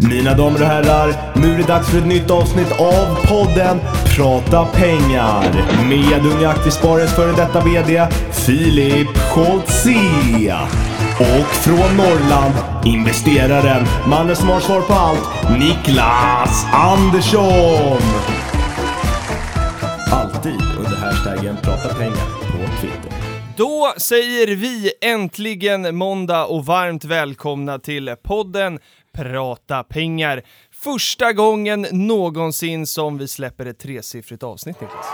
Mina damer och herrar, nu är det dags för ett nytt avsnitt av podden Prata pengar med Unga Aktiesparares före detta VD Filip Scholtze. Och från Norrland, investeraren, mannen som har svar på allt, Niklas Andersson. Alltid under hashtaggen Prata pengar på Twitter. Då säger vi äntligen måndag och varmt välkomna till podden Prata pengar. Första gången någonsin som vi släpper ett tresiffrigt avsnitt, Niklas.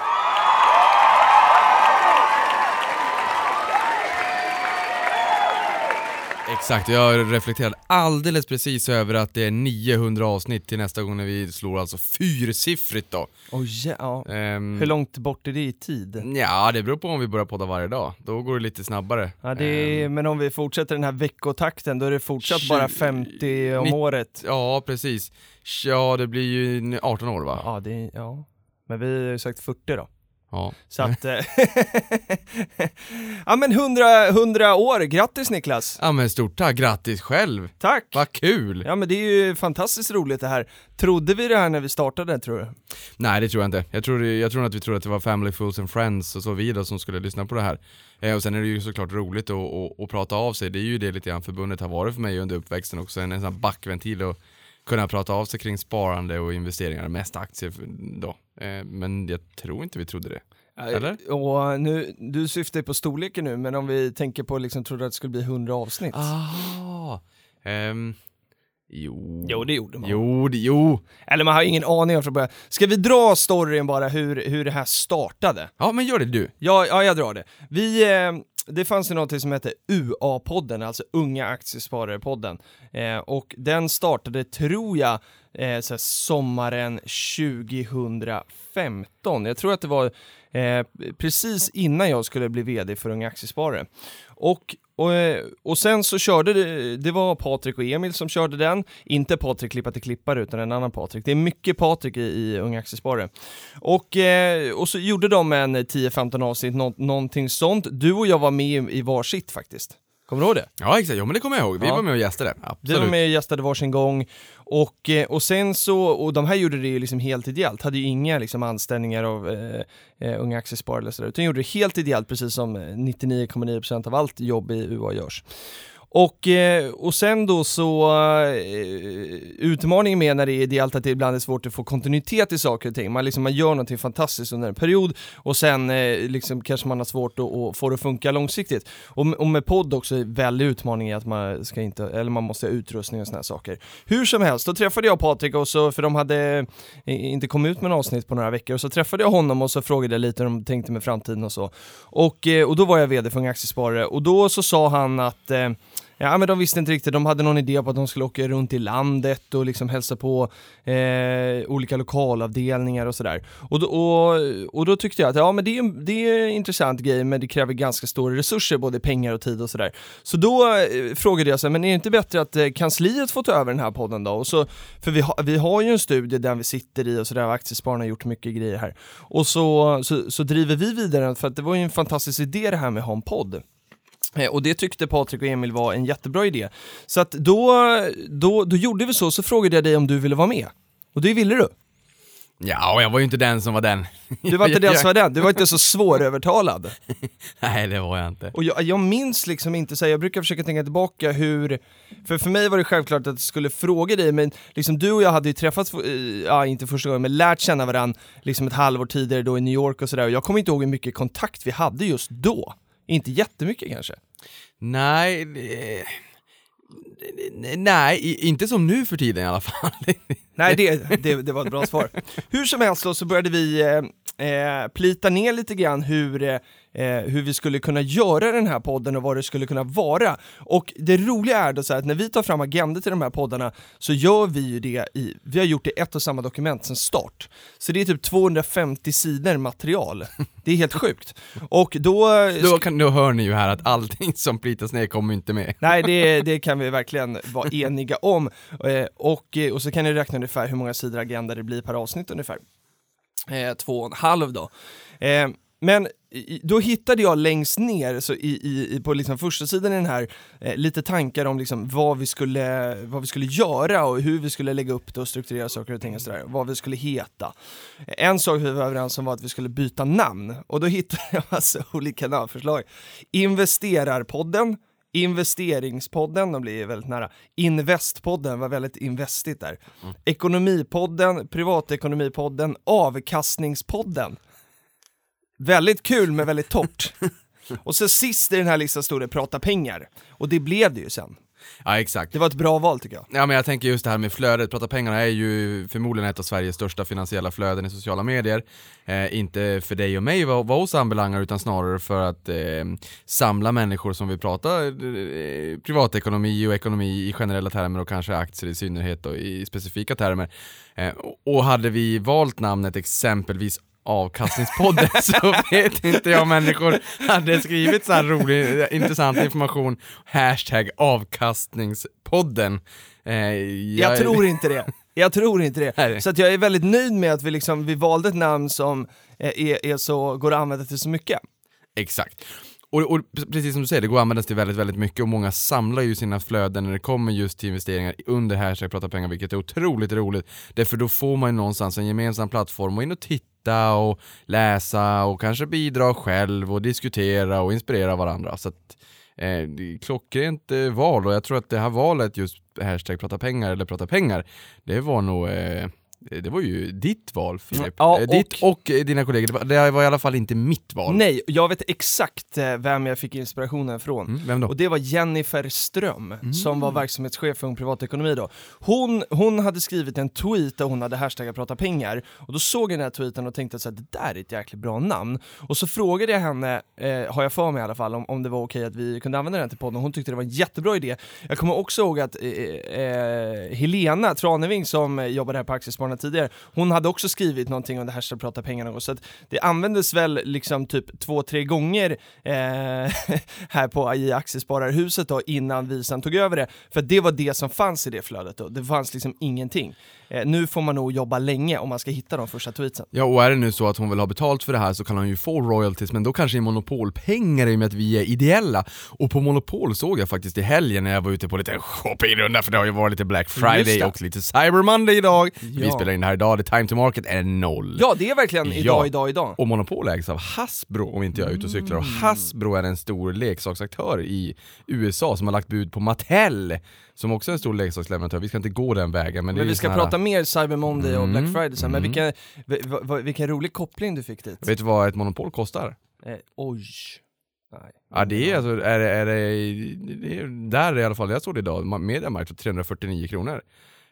Exakt, jag reflekterade alldeles precis över att det är 900 avsnitt till nästa gång när vi slår alltså fyrsiffrigt då. Oh, ja. Ehm, Hur långt bort är det i tid? Ja, det beror på om vi börjar podda varje dag. Då går det lite snabbare. Ja, det är, Ehm, men om vi fortsätter den här veckotakten, då är det fortsatt Tjugo- bara 50 om nitt- året. ja, precis. Ja, det blir ju 18 år va? Ja, det ja. Men vi har ju sagt 40 då. Ja. Så att... eh, ja men 100, 100 år, grattis Niklas! Ja men stort tack, grattis själv! Tack! Vad kul! Ja men det är ju fantastiskt roligt det här. Trodde vi det här när vi startade tror du? Nej det tror jag inte. Jag tror, jag tror att vi trodde att det var Family Fools and Friends och så vidare som skulle lyssna på det här. Eh, och sen är det ju såklart roligt att, att, att prata av sig, det är ju det lite grann förbundet har varit för mig under uppväxten också, en, en sån här backventil och kunna prata av sig kring sparande och investeringar, mest aktier då. Eh, men jag tror inte vi trodde det. Eller? Och nu, du syftar på storleken nu, men om vi tänker på liksom, trodde att det skulle bli 100 avsnitt? Ah, ehm, jo. Jo, det gjorde man. Jo, det, jo. Eller man har ingen aning om från början. Ska vi dra storyn bara hur, hur det här startade? Ja men gör det du. Ja, ja jag drar det. Vi, eh, det fanns ju något som hette UA-podden, alltså Unga Aktiesparare-podden. Eh, och den startade, tror jag, eh, så sommaren 2015. Jag tror att det var eh, precis innan jag skulle bli VD för Unga Aktiesparare. Och, och, eh, och sen så körde det, det var Patrik och Emil som körde den, inte Patrik Klippa till Klippare utan en annan Patrik. Det är mycket Patrik i, i Unga Aktiesparare. Och, eh, och så gjorde de en 10-15 avsnitt, nå, någonting sånt. Du och jag var med i, varsitt faktiskt. Kommer du ihåg det? Ja exakt, jo men det kommer jag ihåg. Vi Ja. var med och gästade. Vi Absolut. var med och gästade varsin gång och, eh, och sen så, och de här gjorde det ju liksom helt ideellt, hade ju inga liksom anställningar av eh, eh unga aktiesparare eller sådär, utan gjorde det helt ideellt precis som eh, 99,9% av allt jobb i UA görs. Och, eh, och sen då så, eh, utmaningen med när det är ideellt att det ibland är svårt att få kontinuitet i saker och ting. Man, liksom, man gör någonting fantastiskt under en period och sen eh, liksom, kanske man har svårt att, att få det att funka långsiktigt. Och, med- och med podd också är väldigt utmaning i att man ska inte, eller man måste ha utrustning och sådana saker. Hur som helst, då träffade jag Patrik och så, för de hade inte kommit ut med något avsnitt på några veckor, och så träffade jag honom och så frågade jag lite hur de tänkte med framtiden och så. Och, och då var jag VD för Unga Aktiesparare och då så sa han att eh, Ja men de visste inte riktigt, de hade någon idé på att de skulle åka runt i landet och liksom hälsa på eh, olika lokalavdelningar och sådär. Och, då- och, och då tyckte jag att ja men det är, en- det är en intressant grej men det kräver ganska stora resurser, både pengar och tid och sådär. Så då eh, frågade jag så här, men är det inte bättre att eh, kansliet får ta över den här podden då? Och så, för vi, ha, vi har ju en studie där vi sitter i och sådär, Aktiespararna har gjort mycket grejer här. Och så, så, så driver vi vidare för att det var ju en fantastisk idé det här med att och det tyckte Patrik och Emil var en jättebra idé. Så att då, då, då gjorde vi så, så frågade jag dig om du ville vara med. Och det ville du. Ja, och jag var ju inte den som var den. Du var inte den som var den, du var inte så svårövertalad. Nej, det var jag inte. Och jag, jag minns liksom inte, så här, jag brukar försöka tänka tillbaka hur, för för mig var det självklart att jag skulle fråga dig, men liksom du och jag hade ju träffats, eh, ja inte första gången, men lärt känna varandra liksom ett halvår tidigare då i New York och sådär, och jag kommer inte ihåg hur mycket kontakt vi hade just då. Inte jättemycket kanske. Nej, det... Nej, inte som nu för tiden i alla fall. Nej, det, det, det var ett bra svar. Hur som helst då så började vi eh, eh, plita ner lite grann hur, eh, hur vi skulle kunna göra den här podden och vad det skulle kunna vara. Och det roliga är då så att när vi tar fram agender till de här poddarna så gör vi ju det i, vi har gjort det i ett och samma dokument sedan start. Så det är typ 250 sidor material. Det är helt sjukt. Och då... Då, kan, då hör ni ju här att allting som plitas ner kommer inte med. Nej, det, det kan vi verkligen vara eniga om. Eh, och, eh, och så kan ni räkna ungefär hur många sidor agenda det blir per avsnitt ungefär. Eh, två och en halv då. Eh, men då hittade jag längst ner så i, i, i- på liksom första sidan i den här eh, lite tankar om liksom vad, vi skulle, vad vi skulle göra och hur vi skulle lägga upp det och strukturera saker och ting och sådär, vad vi skulle heta. Eh, en sak vi var överens om var att vi skulle byta namn och då hittade jag massa olika namnförslag. Investerarpodden, Investeringspodden, de blir väldigt nära. Investpodden var väldigt investigt där. Ekonomipodden, Privatekonomipodden, Avkastningspodden. Väldigt kul men väldigt torrt. Och så sist i den här listan stod det prata pengar. Och det blev det ju sen. Ja exakt. Det var ett bra val tycker jag. Ja men jag tänker just det här med flödet, prata pengarna är ju förmodligen ett av Sveriges största finansiella flöden i sociala medier. Eh, inte för dig och mig vad, vad oss anbelangar utan snarare för att eh, samla människor som vill prata eh, privatekonomi och ekonomi i generella termer och kanske aktier i synnerhet och i specifika termer. Eh, och- och hade vi valt namnet exempelvis avkastningspodden så vet inte jag om människor hade skrivit så här rolig, intressant information, hashtag avkastningspodden. Eh, Jag tror inte det. Jag tror inte det. Nej. Så att jag är väldigt nöjd med att vi, liksom, vi valde ett namn som eh, är, är så, går att använda till så mycket. Exakt. Och, och precis som du säger, det går att användas till väldigt, väldigt mycket och många samlar ju sina flöden när det kommer just till investeringar under hashtag prata pengar, vilket är otroligt roligt. Därför då får man ju någonstans en gemensam plattform och in och titta och läsa och kanske bidra själv och diskutera och inspirera varandra. Så att, eh, klockrent eh, val och jag tror att det här valet just hashtag prata pengar eller prata pengar, det var nog eh, det var ju ditt val Filip. Ja, Eh, Ditt och eh, dina kollegor. Det var, i alla fall inte mitt val. Nej, jag vet exakt eh, vem jag fick inspirationen från. Mm, vem då? Och det var Jennifer Ström, som var verksamhetschef för Ung Privatekonomi då. Hon, hon hade skrivit en tweet där hon hade hashtaggat prata pengar, och då såg jag den här tweeten och tänkte att det där är ett jäkligt bra namn. Och så frågade jag henne, eh, har jag för mig i alla fall, om, om det var okej att vi kunde använda den till podden, hon tyckte det var en jättebra idé. Jag kommer också ihåg att eh, eh, Helena Traneving som eh, jobbade här på Aktiespararna tidigare, hon hade också skrivit någonting om det hashtag prata pengar någon så att det användes väl liksom typ två, tre gånger eh, här på AI Aktiespararhuset då innan vi sen tog över det, för det var det som fanns i det flödet då, det fanns liksom ingenting. Eh, nu får man nog jobba länge om man ska hitta de första tweetsen. Ja, och är det nu så att hon vill ha betalt för det här så kan hon ju få royalties, men då kanske i monopolpengar i och med att vi är ideella. Och på Monopol såg jag faktiskt i helgen när jag var ute på lite shoppingrunda, för det har ju varit lite Black Friday och lite Cyber Monday idag. Vi Ja. spelar in det här idag, the time to market är noll. Ja, det är verkligen Ja. idag, idag, idag. Och Monopol ägs av Hasbro om inte jag är ute och cyklar och Hasbro är en stor leksaksaktör i USA som har lagt bud på Mattel som också är en stor leksaksleverantör. Vi ska inte gå den vägen men, är Men vi ska här- prata mer Cyber Monday och Black Mm, Friday sen, men mm. vilken, vilken rolig koppling du fick dit. Vet du vad ett monopol kostar? Eh, oj. Nej. Ja det är alltså, är är det, det är, där i alla fall, jag såg det idag, Mediamarkt för 349 kronor.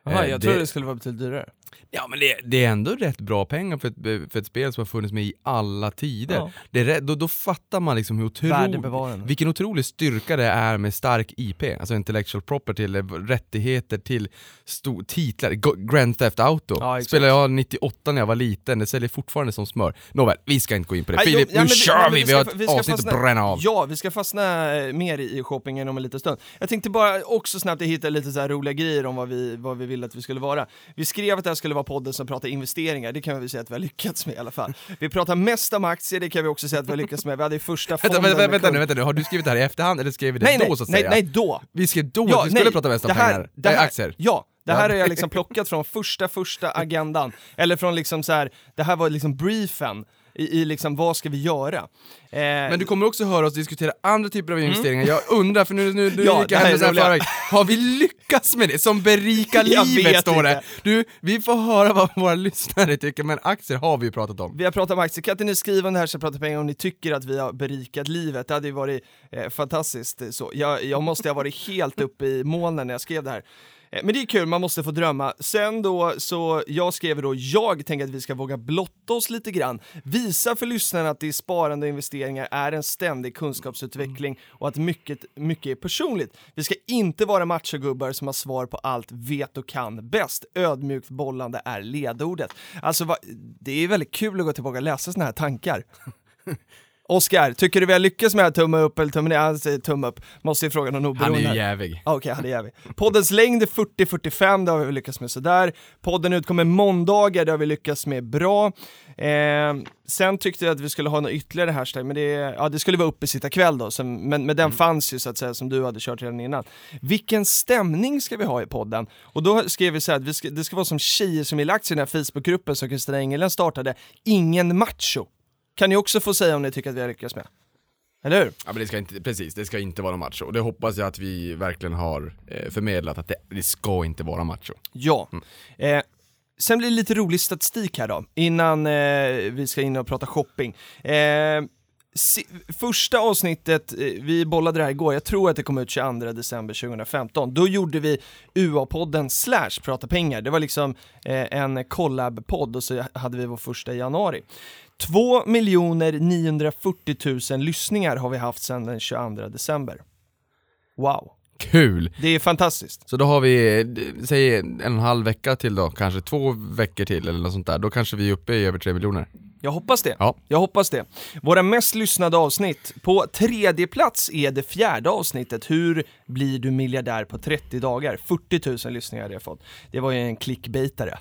Aha, Eh, jag det- trodde det skulle vara betydligt dyrare. Ja men det, det är ändå rätt bra pengar för ett, för ett spel som har funnits med i alla tider. Ja. Det då, då fattar man liksom hur Värdebevarande. vilken otrolig styrka det är med stark IP, alltså intellectual property, eller rättigheter till sto- titlar. Grand Theft Auto Ja, spelade jag 98 när jag var liten, det säljer fortfarande som smör. Nåväl, vi ska inte gå in på det. Nej, Filip, ja, nu men kör men vi! Vi har ett ska avsnitt fastna- att bränna av. Ja, vi ska fastna eh, mer i shoppingen om en liten stund. Jag tänkte bara också snabbt hitta lite så roliga grejer om vad vi, vad vi ville att vi skulle vara. Vi skrev att det här skulle vara podden som pratar investeringar, det kan vi säga att vi har lyckats med i alla fall. Vi pratar mest om aktier, det kan vi också säga att vi har lyckats med. Vi hade ju första Vänta, fonden vänta, vänta, kund- nu, vänta nu, har du skrivit det här i efterhand eller skrev vi det Nej, då nej, så att nej, säga? nej, då! Vi skrev då att vi skulle prata mest om det här, pengar, det Nej, här, aktier. Ja, det här Ja. har jag liksom plockat från första, första agendan. Eller från liksom så här, det här var liksom briefen i, i liksom vad ska vi göra? Eh, Men du kommer också höra oss diskutera andra typer av investeringar. Jag undrar, för nu, nu, nu Mm. Ja, gick jag händelserna förväg. Har vi lyckats med det? Som berikar livet vet står det. Du, vi får höra vad våra lyssnare tycker, men aktier har vi ju pratat om. Vi har pratat om aktier, kan inte ni skriva om det här så jag pratar pengar om ni tycker att vi har berikat livet? Det hade ju varit eh, fantastiskt. Så. Jag, jag måste ha varit helt uppe i molnen när jag skrev det här. Eh, Men det är kul, man måste få drömma. Sen då, så jag skrev då, jag tänker att vi ska våga blotta oss lite grann. Visa för lyssnarna att det är sparande och investeringar är en ständig kunskapsutveckling och att mycket, mycket är personligt. Vi ska inte vara machogubbar som har svar på allt, vet och kan bäst. Ödmjukt bollande är ledordet. Alltså, det är väldigt kul att gå tillbaka och läsa såna här tankar. Oskar, tycker du vi har lyckats med att tumma upp eller tumma ner? Han säger tumme upp. Måste ju fråga någon Han oberoende. är ju jävig. Ah, Okej, han är jävig. Poddens längd är 40-45, det har vi lyckats med sådär. Podden utkommer måndagar, det har vi lyckats med bra. Eh, sen tyckte jag att vi skulle ha något ytterligare hashtag, men det, ja, det skulle vara uppe sitta kväll då, som, men, men den fanns ju så att säga som du hade kört redan innan. Vilken stämning ska vi ha i podden? Och då skrev vi så här att vi ska, det ska vara som tjejer som lagt sig i den här Facebookgruppen som Kristina Engelén startade, ingen macho. Kan ni också få säga om ni tycker att vi har lyckats med? Eller hur? Ja men det ska inte, precis, det ska inte vara macho. Och det hoppas jag att vi verkligen har eh, förmedlat, att det, det ska inte vara macho. Ja. Eh, sen blir det lite rolig statistik här då, innan eh, vi ska in och prata shopping. Eh, si- första avsnittet, eh, vi bollade det här igår, jag tror att det kom ut 22 december 2015. Då gjorde vi UA-podden slash prata pengar. Det var liksom eh, en collab-podd och så hade vi vår första i januari. 2 940 000 lyssningar har vi haft sedan den 22 december. Wow, Kul! det är fantastiskt. Så då har vi, säg en och en halv vecka till då, kanske två veckor till eller något sånt där. Då kanske vi är uppe i över tre miljoner. Jag hoppas det. Ja. Jag hoppas det. Våra mest lyssnade avsnitt. På tredje plats är det fjärde avsnittet, Hur blir du miljardär på 30 dagar? 40 000 lyssningar har det fått. Det var ju en clickbaitare.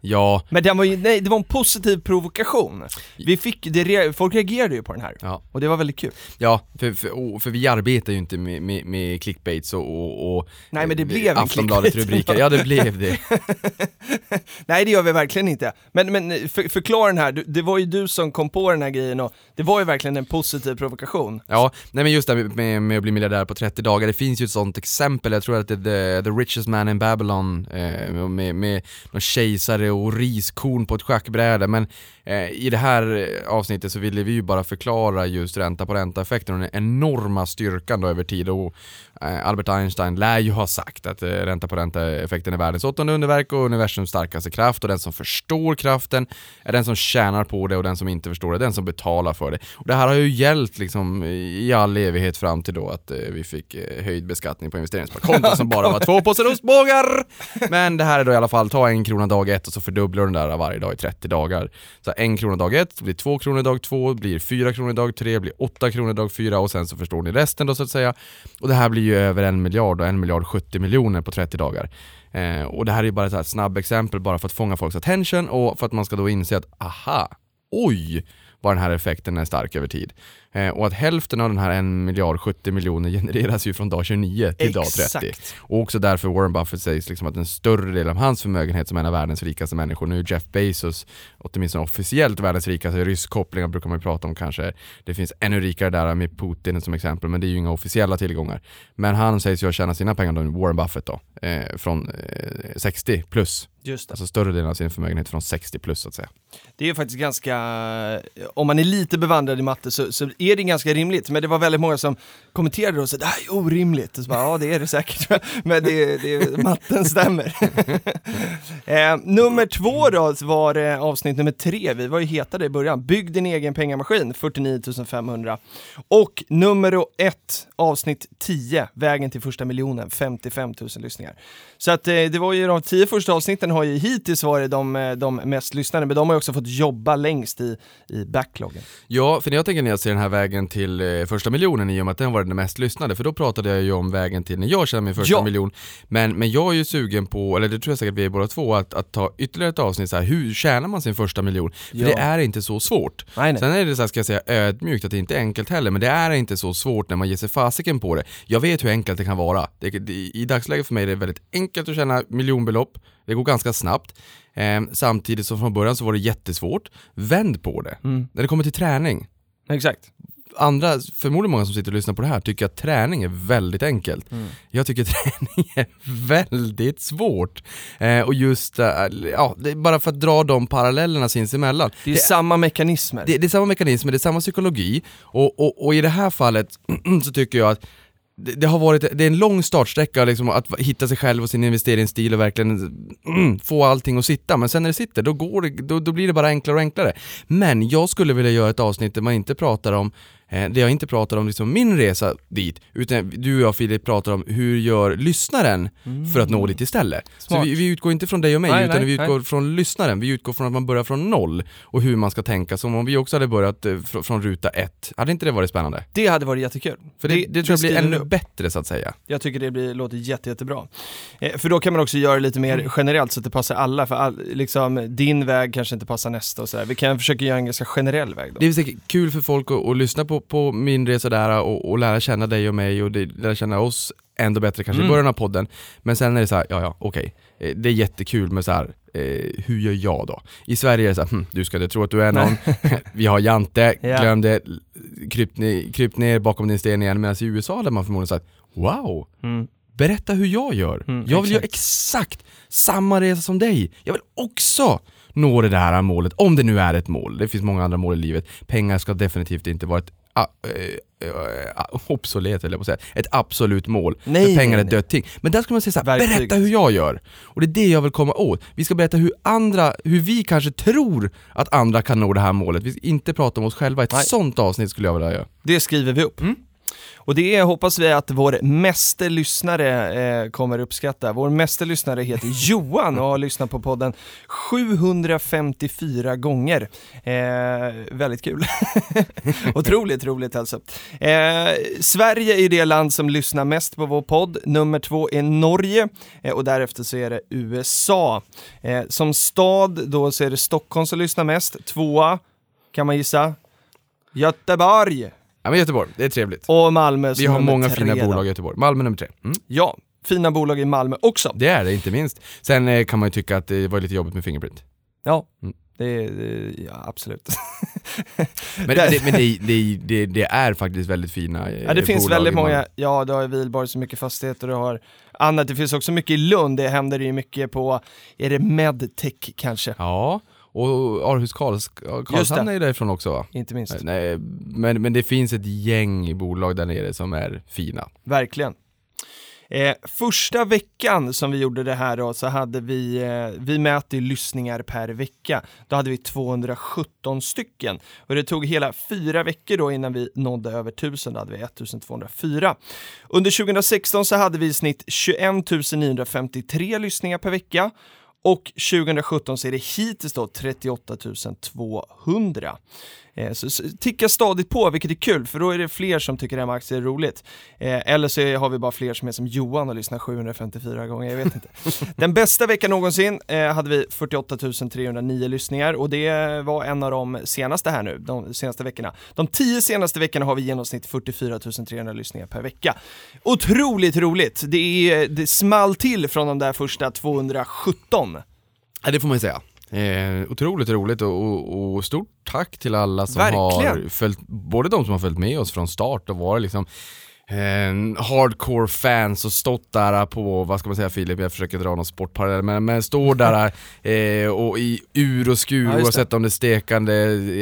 Ja, Men den var ju, nej, det var en positiv provokation. Vi fick, det, folk reagerade ju på den här. ja. Och det var väldigt kul. Ja, för, för, och- för vi arbetar ju inte med, med, med clickbaits och, och, och Nej, men det eh, blev en Aftonbladet clickbait. rubriker, ja det blev det. Nej det gör vi verkligen inte. Men, men för, förklara den här, det var ju du som kom på den här grejen och det var ju verkligen en positiv provokation. Ja, nej men just det här med, med att bli miljardär på 30 dagar, det finns ju ett sånt exempel, jag tror att det är The, the Richest Man in Babylon, eh, med, med någon kejsare och riskorn på ett schackbräde, men eh, i det här avsnittet så ville vi ju bara förklara just ränta på ränta-effekten och den enorma styrkan då över tid och eh, Albert Einstein lär ju ha sagt att eh, ränta på ränta-effekten är världens åttonde underverk och universums starkaste kraft och den som förstår kraften är den som tjänar på det och den som inte förstår det, den som betalar för det. Och det här har ju gällt liksom i all evighet fram till då att eh, vi fick eh, höjd beskattning på investeringssparkonton som bara var två påsar ostbågar. Men det här är då i alla fall, ta en krona dag ett och så så fördubblar du den där varje dag i 30 dagar. Så en krona dag ett blir två kronor dag två, blir fyra kronor dag tre, blir åtta kronor dag fyra och sen så förstår ni resten då så att säga. Och det här blir ju över en miljard och en miljard 70 miljoner på 30 dagar. Eh, och det här är ju bara ett snabbt exempel bara för att fånga folks attention och för att man ska då inse att aha, oj vad den här effekten är stark över tid. Eh, och att hälften av den här 1 miljard 70 miljoner genereras ju från dag 29 till dag 30. Exakt. Och också därför Warren Buffett sägs liksom att en större del av hans förmögenhet som en av världens rikaste människor, nu är Jeff Bezos åtminstone officiellt världens rikaste, rysk kopplingar brukar man ju prata om kanske. Det finns ännu rikare där med Putin som exempel, men det är ju inga officiella tillgångar. Men han sägs ju ha tjänat sina pengar, då, Warren Buffett då, eh, från eh, 60 plus. Just det. Alltså större delen av sin förmögenhet från 60 plus så att säga. Det är faktiskt ganska, om man är lite bevandrad i matte så, så är det ganska rimligt, men det var väldigt många som kommenterade och sa det här är orimligt. Och så bara, ja det är det säkert, men det, det, matten stämmer. eh, nummer två då var eh, avsnitt nummer tre, vi var ju hetade i början, Bygg din egen pengamaskin, 49 500. Och nummer ett, avsnitt 10, Vägen till första miljonen, 55 000 lyssningar. Så att eh, det var ju de tio första avsnitten har ju hittills varit de, eh, de mest lyssnade, men de har ju också fått jobba längst i, i backloggen. Ja, för när jag tänker när jag ser den här vägen till eh, första miljonen i och med att den var den mest lyssnade, för då pratade jag ju om vägen till när jag tjänade min första Ja. miljon. Men, men jag är ju sugen på, eller det tror jag säkert vi är båda två, att, att ta ytterligare ett avsnitt så här, hur tjänar man sin första miljon? För Ja. det är inte så svårt. Nej, nej. Sen är det så här, ska jag säga ödmjukt att det inte är enkelt heller, men det är inte så svårt när man ger sig fasiken på det. Jag vet hur enkelt det kan vara. Det, det, I dagsläget för mig är det väldigt enkelt att tjäna miljonbelopp, det går ganska snabbt. Eh, samtidigt som från början så var det jättesvårt. Vänd på det. Mm. När det kommer till träning, Exakt. andra, förmodligen många som sitter och lyssnar på det här, tycker att träning är väldigt enkelt. Mm. Jag tycker träning är väldigt svårt. Eh, och just, eh, ja, det bara för att dra de parallellerna sinsemellan. Det är samma mekanismer. Det, det är samma mekanismer, det är samma psykologi och, och, och i det här fallet så tycker jag att det, det har varit, det är en lång startsträcka liksom, att hitta sig själv och sin investeringsstil och verkligen mm, få allting att sitta, men sen när det sitter då, går det, då, då blir det bara enklare och enklare. Men jag skulle vilja göra ett avsnitt där man inte pratar om Eh, där jag inte pratar om liksom min resa dit, utan du och jag Filip pratar om hur gör lyssnaren för att nå dit istället. Så Smart. vi, vi utgår inte från dig och mig, Nej, utan nej, vi utgår nej. från lyssnaren. Vi utgår från att man börjar från noll och hur man ska tänka, som om vi också hade börjat eh, fr- från ruta ett. Hade inte det varit spännande? Det hade varit jättekul. För det, det, tror jag blir ännu upp. bättre så att säga. Jag tycker det blir, låter jätte, jättebra. Eh, för då kan man också göra det lite mer generellt så att det passar alla. För all, liksom, din väg kanske inte passar nästa och sådär. Vi kan försöka göra en ganska generell väg då. Det är säkert kul för folk att, att lyssna på, på min resa där och, och lära känna dig och mig och lära känna oss ändå bättre kanske Mm. i början av podden. Men sen är det så här, ja ja, okej. Eh, Det är jättekul med så här, eh, hur gör jag då? I Sverige är det så här, hm, du ska inte tro att du är någon, vi har Jante, Ja. glöm det, kryp, kryp ner bakom din sten igen. Medan i USA hade man förmodligen sagt, wow, Mm. berätta hur jag gör. Mm, jag vill göra exakt. exakt samma resa som dig. Jag vill också nå det där målet, om det nu är ett mål. Det finns många andra mål i livet. Pengar ska definitivt inte vara ett obsolet höll jag på att säga, ett absolut mål. Nej, för pengar är ett dött ting. Men där ska man säga såhär, Verktyget. berätta hur jag gör. Och det är det jag vill komma åt. Vi ska berätta hur andra, hur vi kanske tror att andra kan nå det här målet. Vi ska inte prata om oss själva. Ett Nej. sånt avsnitt skulle jag vilja göra. Det skriver vi upp. Mm. Och det hoppas vi att vår meste lyssnare eh, kommer uppskatta. Vår meste lyssnare heter Johan och har lyssnat på podden 754 gånger. Eh, väldigt kul. Otroligt roligt alltså. Eh, Sverige är det land som lyssnar mest på vår podd. Nummer två är Norge eh, och därefter så är det USA. Eh, som stad då så är det Stockholm som lyssnar mest. Tvåa, kan man gissa? Göteborg! Ja men Göteborg, det är trevligt. Och Malmö som Vi har många fina då. bolag i Göteborg. Malmö nummer tre. Mm. Ja, fina bolag i Malmö också. Det är det, inte minst. Sen eh, kan man ju tycka att det var lite jobbigt med Fingerprint. Ja, Mm. det, det, ja absolut. Men, det, men det, det, är faktiskt väldigt fina eh, Ja, det finns bolag väldigt många, ja du har Vilborg så mycket fastigheter, du har annat, det finns också mycket i Lund, det händer ju mycket på, är det medtech kanske? Ja, och Arhus Karls, Karlshamn är ju därifrån också va? Inte minst. Nej, men, men det finns ett gäng bolag där nere som är fina. Verkligen. Eh, första veckan som vi gjorde det här då så hade vi, eh, vi mäter lyssningar per vecka. Då hade vi 217 stycken och det tog hela fyra veckor då innan vi nådde över 1000, då hade vi 1204. Under 2016 så hade vi i snitt 21 953 lyssningar per vecka och 2017 så är det hittills då 38 200. Eh, Så tickar stadigt på, vilket är kul, för då är det fler som tycker det här med aktier är roligt. Eh, Eller så har vi bara fler som är som Johan och lyssnar 754 gånger, jag vet inte. Den bästa veckan någonsin eh, hade vi 48 309 lyssningar och det var en av de senaste här nu, de senaste veckorna. De tio senaste veckorna har vi i genomsnitt 44 300 lyssningar per vecka. Otroligt roligt! Det, är, det small till från de där första 217. Ja, det får man ju säga. Eh, otroligt roligt och, och, och stort tack till alla som Verkligen. har följt, både de som har följt med oss från start och varit liksom eh, hardcore fans och stått där på, vad ska man säga Filip, jag försöker dra någon sportparallell, men, men står där eh, och i ur och skur Ja, oavsett om det är stekande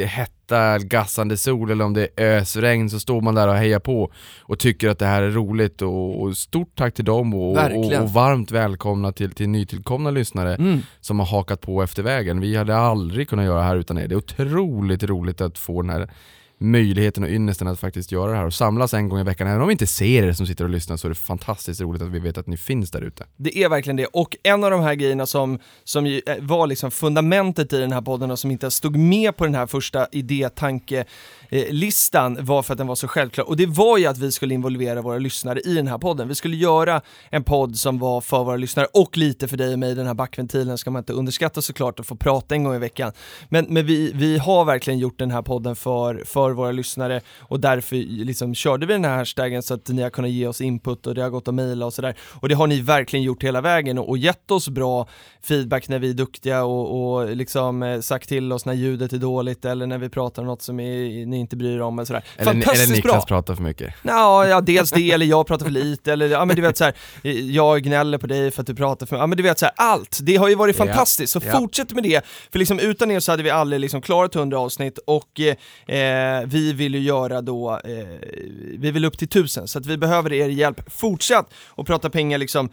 hetta, gassande sol eller om det är ösregn så står man där och hejar på och tycker att det här är roligt och, och stort tack till dem och, och, och varmt välkomna till, till nytillkomna lyssnare Mm. som har hakat på efter vägen. Vi hade aldrig kunnat göra det här utan er. Det är otroligt roligt att få den här möjligheten och ynnesten att faktiskt göra det här och samlas en gång i veckan. Även om vi inte ser er som sitter och lyssnar så är det fantastiskt roligt att vi vet att ni finns där ute. Det är verkligen det. Och en av de här grejerna som, som ju eh, var liksom fundamentet i den här podden och som inte stod med på den här första idétanke Eh, listan var för att den var så självklar. Och det var ju att vi skulle involvera våra lyssnare i den här podden. Vi skulle göra en podd som var för våra lyssnare och lite för dig och mig. Den här backventilen ska man inte underskatta såklart att få prata en gång i veckan. Men, men vi, vi har verkligen gjort den här podden för, för våra lyssnare och därför liksom körde vi den här hashtaggen så att ni har kunnat ge oss input och det har gått att mejla och sådär. Och det har ni verkligen gjort hela vägen och, och gett oss bra feedback när vi är duktiga och, och liksom eh, sagt till oss när ljudet är dåligt eller när vi pratar om något som är, ni inte bryr er om eller sådär. Eller, Fantastiskt eller Niklas bra! pratar för mycket. Ja, ja, dels det, eller jag pratar för lite, eller ja men du vet så här, jag gnäller på dig för att du pratar för ja men du vet så här, allt. Det har ju varit fantastiskt, så ja. fortsätt med det. För liksom utan er så hade vi aldrig liksom klarat 100 avsnitt och eh, vi vill ju göra då, eh, vi vill upp till tusen, så att vi behöver er hjälp fortsatt och prata pengar liksom.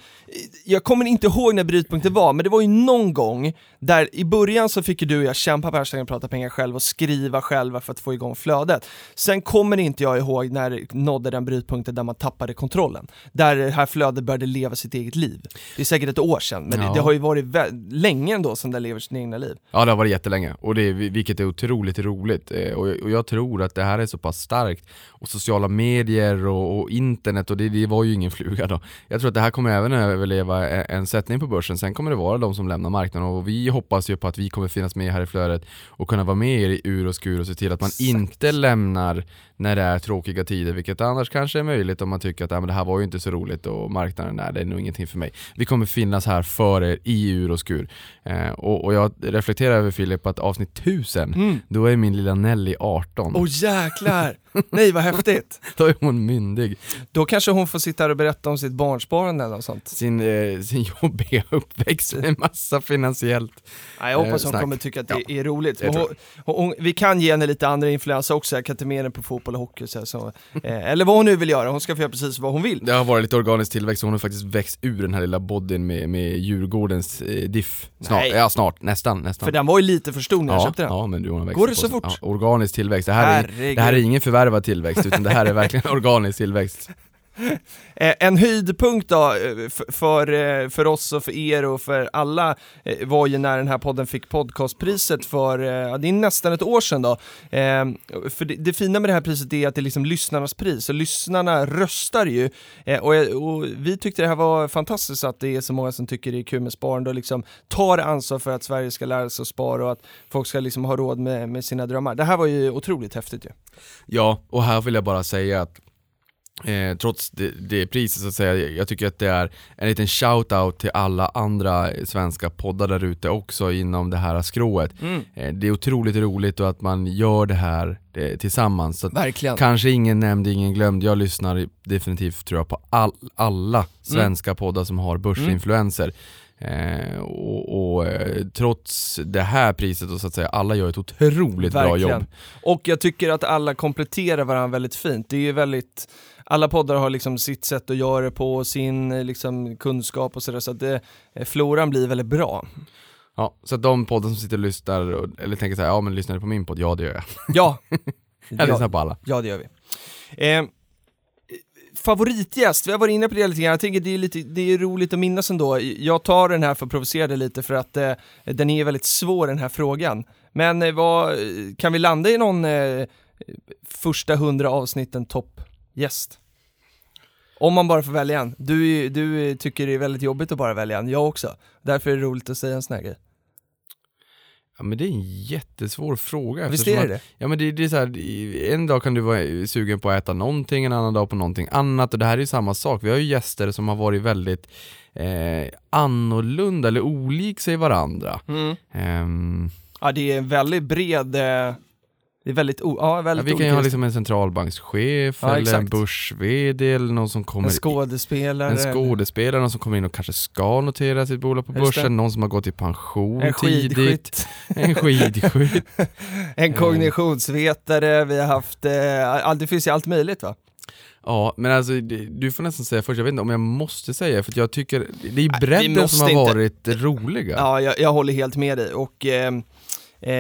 Jag kommer inte ihåg när brytpunkten var, men det var ju någon gång där i början så fick ju du och jag kämpa på hashtaggen prata pengar själv och skriva själva för att få igång flödet. Sen kommer inte jag ihåg när det nådde den brytpunkten där man tappade kontrollen. Där det här flödet började leva sitt eget liv. Det är säkert ett år sedan, men Ja. det, det har ju varit länge ändå sedan det lever sitt egna liv. Ja det har varit jättelänge, och det är, vilket är otroligt roligt. Eh, Och, och jag tror att det här är så pass starkt, och sociala medier och, och internet, och det, det var ju ingen fluga då. Jag tror att det här kommer även överleva e- en sättning på börsen, sen kommer det vara de som lämnar marknaden, och vi hoppas ju på att vi kommer finnas med här i flödet och kunna vara med i ur och skur och se till att man inte lämnar när det är tråkiga tider, vilket annars kanske är möjligt om man tycker att ah, men det här var ju inte så roligt och marknaden, nej det är nog ingenting för mig. Vi kommer finnas här för er i ur och skur. Eh, och, och jag reflekterar över Filip att avsnitt 1000, Mm. då är min lilla Nelly 18. Åh jäklar! Nej vad häftigt! Då är hon myndig. Då kanske hon får sitta här och berätta om sitt barnsparande eller något sånt. Sin, eh, sin jobbiga uppväxt med massa finansiellt. Ja, jag hoppas Eh, hon kommer tycka att det Ja, är roligt. hon, hon, vi kan ge henne lite andra influenser också, jag kan inte med henne på fotboll och hockey. Så, så, eh, eller vad hon nu vill göra, hon ska få göra precis vad hon vill. Det har varit lite organisk tillväxt hon har faktiskt växt ur den här lilla bodyn med, med Djurgårdens eh, diff. Snart, Nej. ja snart, nästan, nästan. För den var ju lite för stor när jag ja, köpte den. ja, men du hon har växt Går det så fort? Ja, organisk tillväxt. Det här, är, Herregud. det här är ingen förvärvad tillväxt, utan det här är verkligen organisk tillväxt. Eh, en höjdpunkt då, eh, för, eh, för oss och för er och för alla var ju när den här podden fick podcastpriset för, ja, det är nästan ett år sedan då. Ehm, för det, det fina med det här priset är att det är liksom lyssnarnas pris, och lyssnarna röstar ju. Och, och vi tyckte det här var fantastiskt att det är så många som tycker det är kul med sparande och liksom tar ansvar för att Sverige ska lära sig att spara och att folk ska liksom ha råd med, med sina drömmar. Det här var ju otroligt häftigt ju. Ja, och här vill jag bara säga att Eh, trots det, det priset så att säga, jag tycker att det är en liten shout-out till alla andra svenska poddar där ute också inom det här skrået. Eh, det är otroligt roligt och att man gör det här eh, tillsammans. Så Verkligen. Kanske ingen nämnd, ingen glömd. Jag lyssnar definitivt tror jag på all, alla svenska poddar som har börsinfluenser. Eh, och och eh, trots det här priset, och så att säga, alla gör ett otroligt bra Verkligen. jobb. Och jag tycker att alla kompletterar varandra väldigt fint. Det är ju väldigt, alla poddar har liksom sitt sätt att göra det på, sin eh, liksom, kunskap och sådär, så att det, eh, floran blir väldigt bra. Ja, så att de poddar som sitter och lyssnar, och, eller tänker såhär, ja men lyssnar du på min podd? Ja det gör jag. Ja, Jag lyssnar på alla. ja det gör vi. Eh, favoritgäst, vi har varit inne på det lite grann, jag tänker det är, lite, det är roligt att minnas ändå. Jag tar den här för att provocera dig lite för att eh, den är väldigt svår den här frågan. Men eh, vad, kan vi landa i någon eh, första hundra avsnitten toppgäst? Om man bara får välja en. Du, du tycker det är väldigt jobbigt att bara välja en, jag också. Därför är det roligt att säga en sån här grej. Ja men det är en jättesvår fråga. Visst är det att- Ja men det, det är så här, en dag kan du vara sugen på att äta någonting, en annan dag på någonting annat och det här är ju samma sak. Vi har ju gäster som har varit väldigt eh, annorlunda eller olik sig varandra. Ehm, Ja, det är en väldigt bred, eh, det är väldigt, o- ja, ja, väldigt vi kan ju ha liksom en centralbankschef, Ja, eller en exakt. börs-VD eller någon som kommer En skådespelare, en skådespelare, någon som kommer in och kanske ska notera sitt bolag på Just det. börsen, någon som har gått i pension en tidigt, skidskytt, en skidskytt. en kognitionsvetare, vi har haft, eh, det finns ju allt möjligt va? Ja, men alltså du får nästan säga först, jag vet inte om jag måste säga för jag tycker, det är bredden som har inte. varit roliga. Ja, jag, jag håller helt med dig och eh, eh,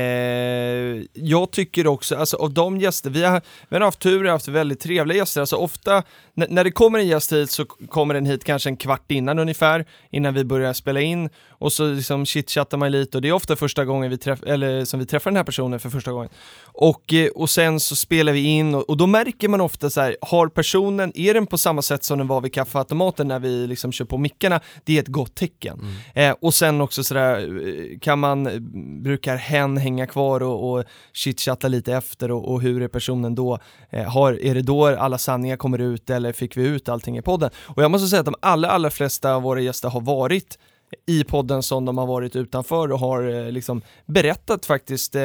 jag tycker också, alltså av de gäster, vi har, vi har haft tur, har haft väldigt trevliga gäster, alltså ofta när, det kommer en gäst hit så kommer den hit kanske en kvart innan ungefär, innan vi börjar spela in och så liksom chitchattar man lite och det är ofta första gången vi träff, eller som vi träffar den här personen för första gången. Och, eh, och sen så spelar vi in och, och då märker man ofta så här, har personen, är den på samma sätt som den var vid kaffeautomaten när vi liksom kör på mickarna, det är ett gott tecken. Eh, och sen också sådär, eh, kan man, eh, brukar hen hänga kvar och, och chitchatta lite efter och, och hur är personen då? Eh, har, är det då alla sanningar kommer ut eller fick vi ut allting i podden? Och jag måste säga att de allra, allra flesta av våra gäster har varit i podden som de har varit utanför och har eh, liksom berättat faktiskt eh,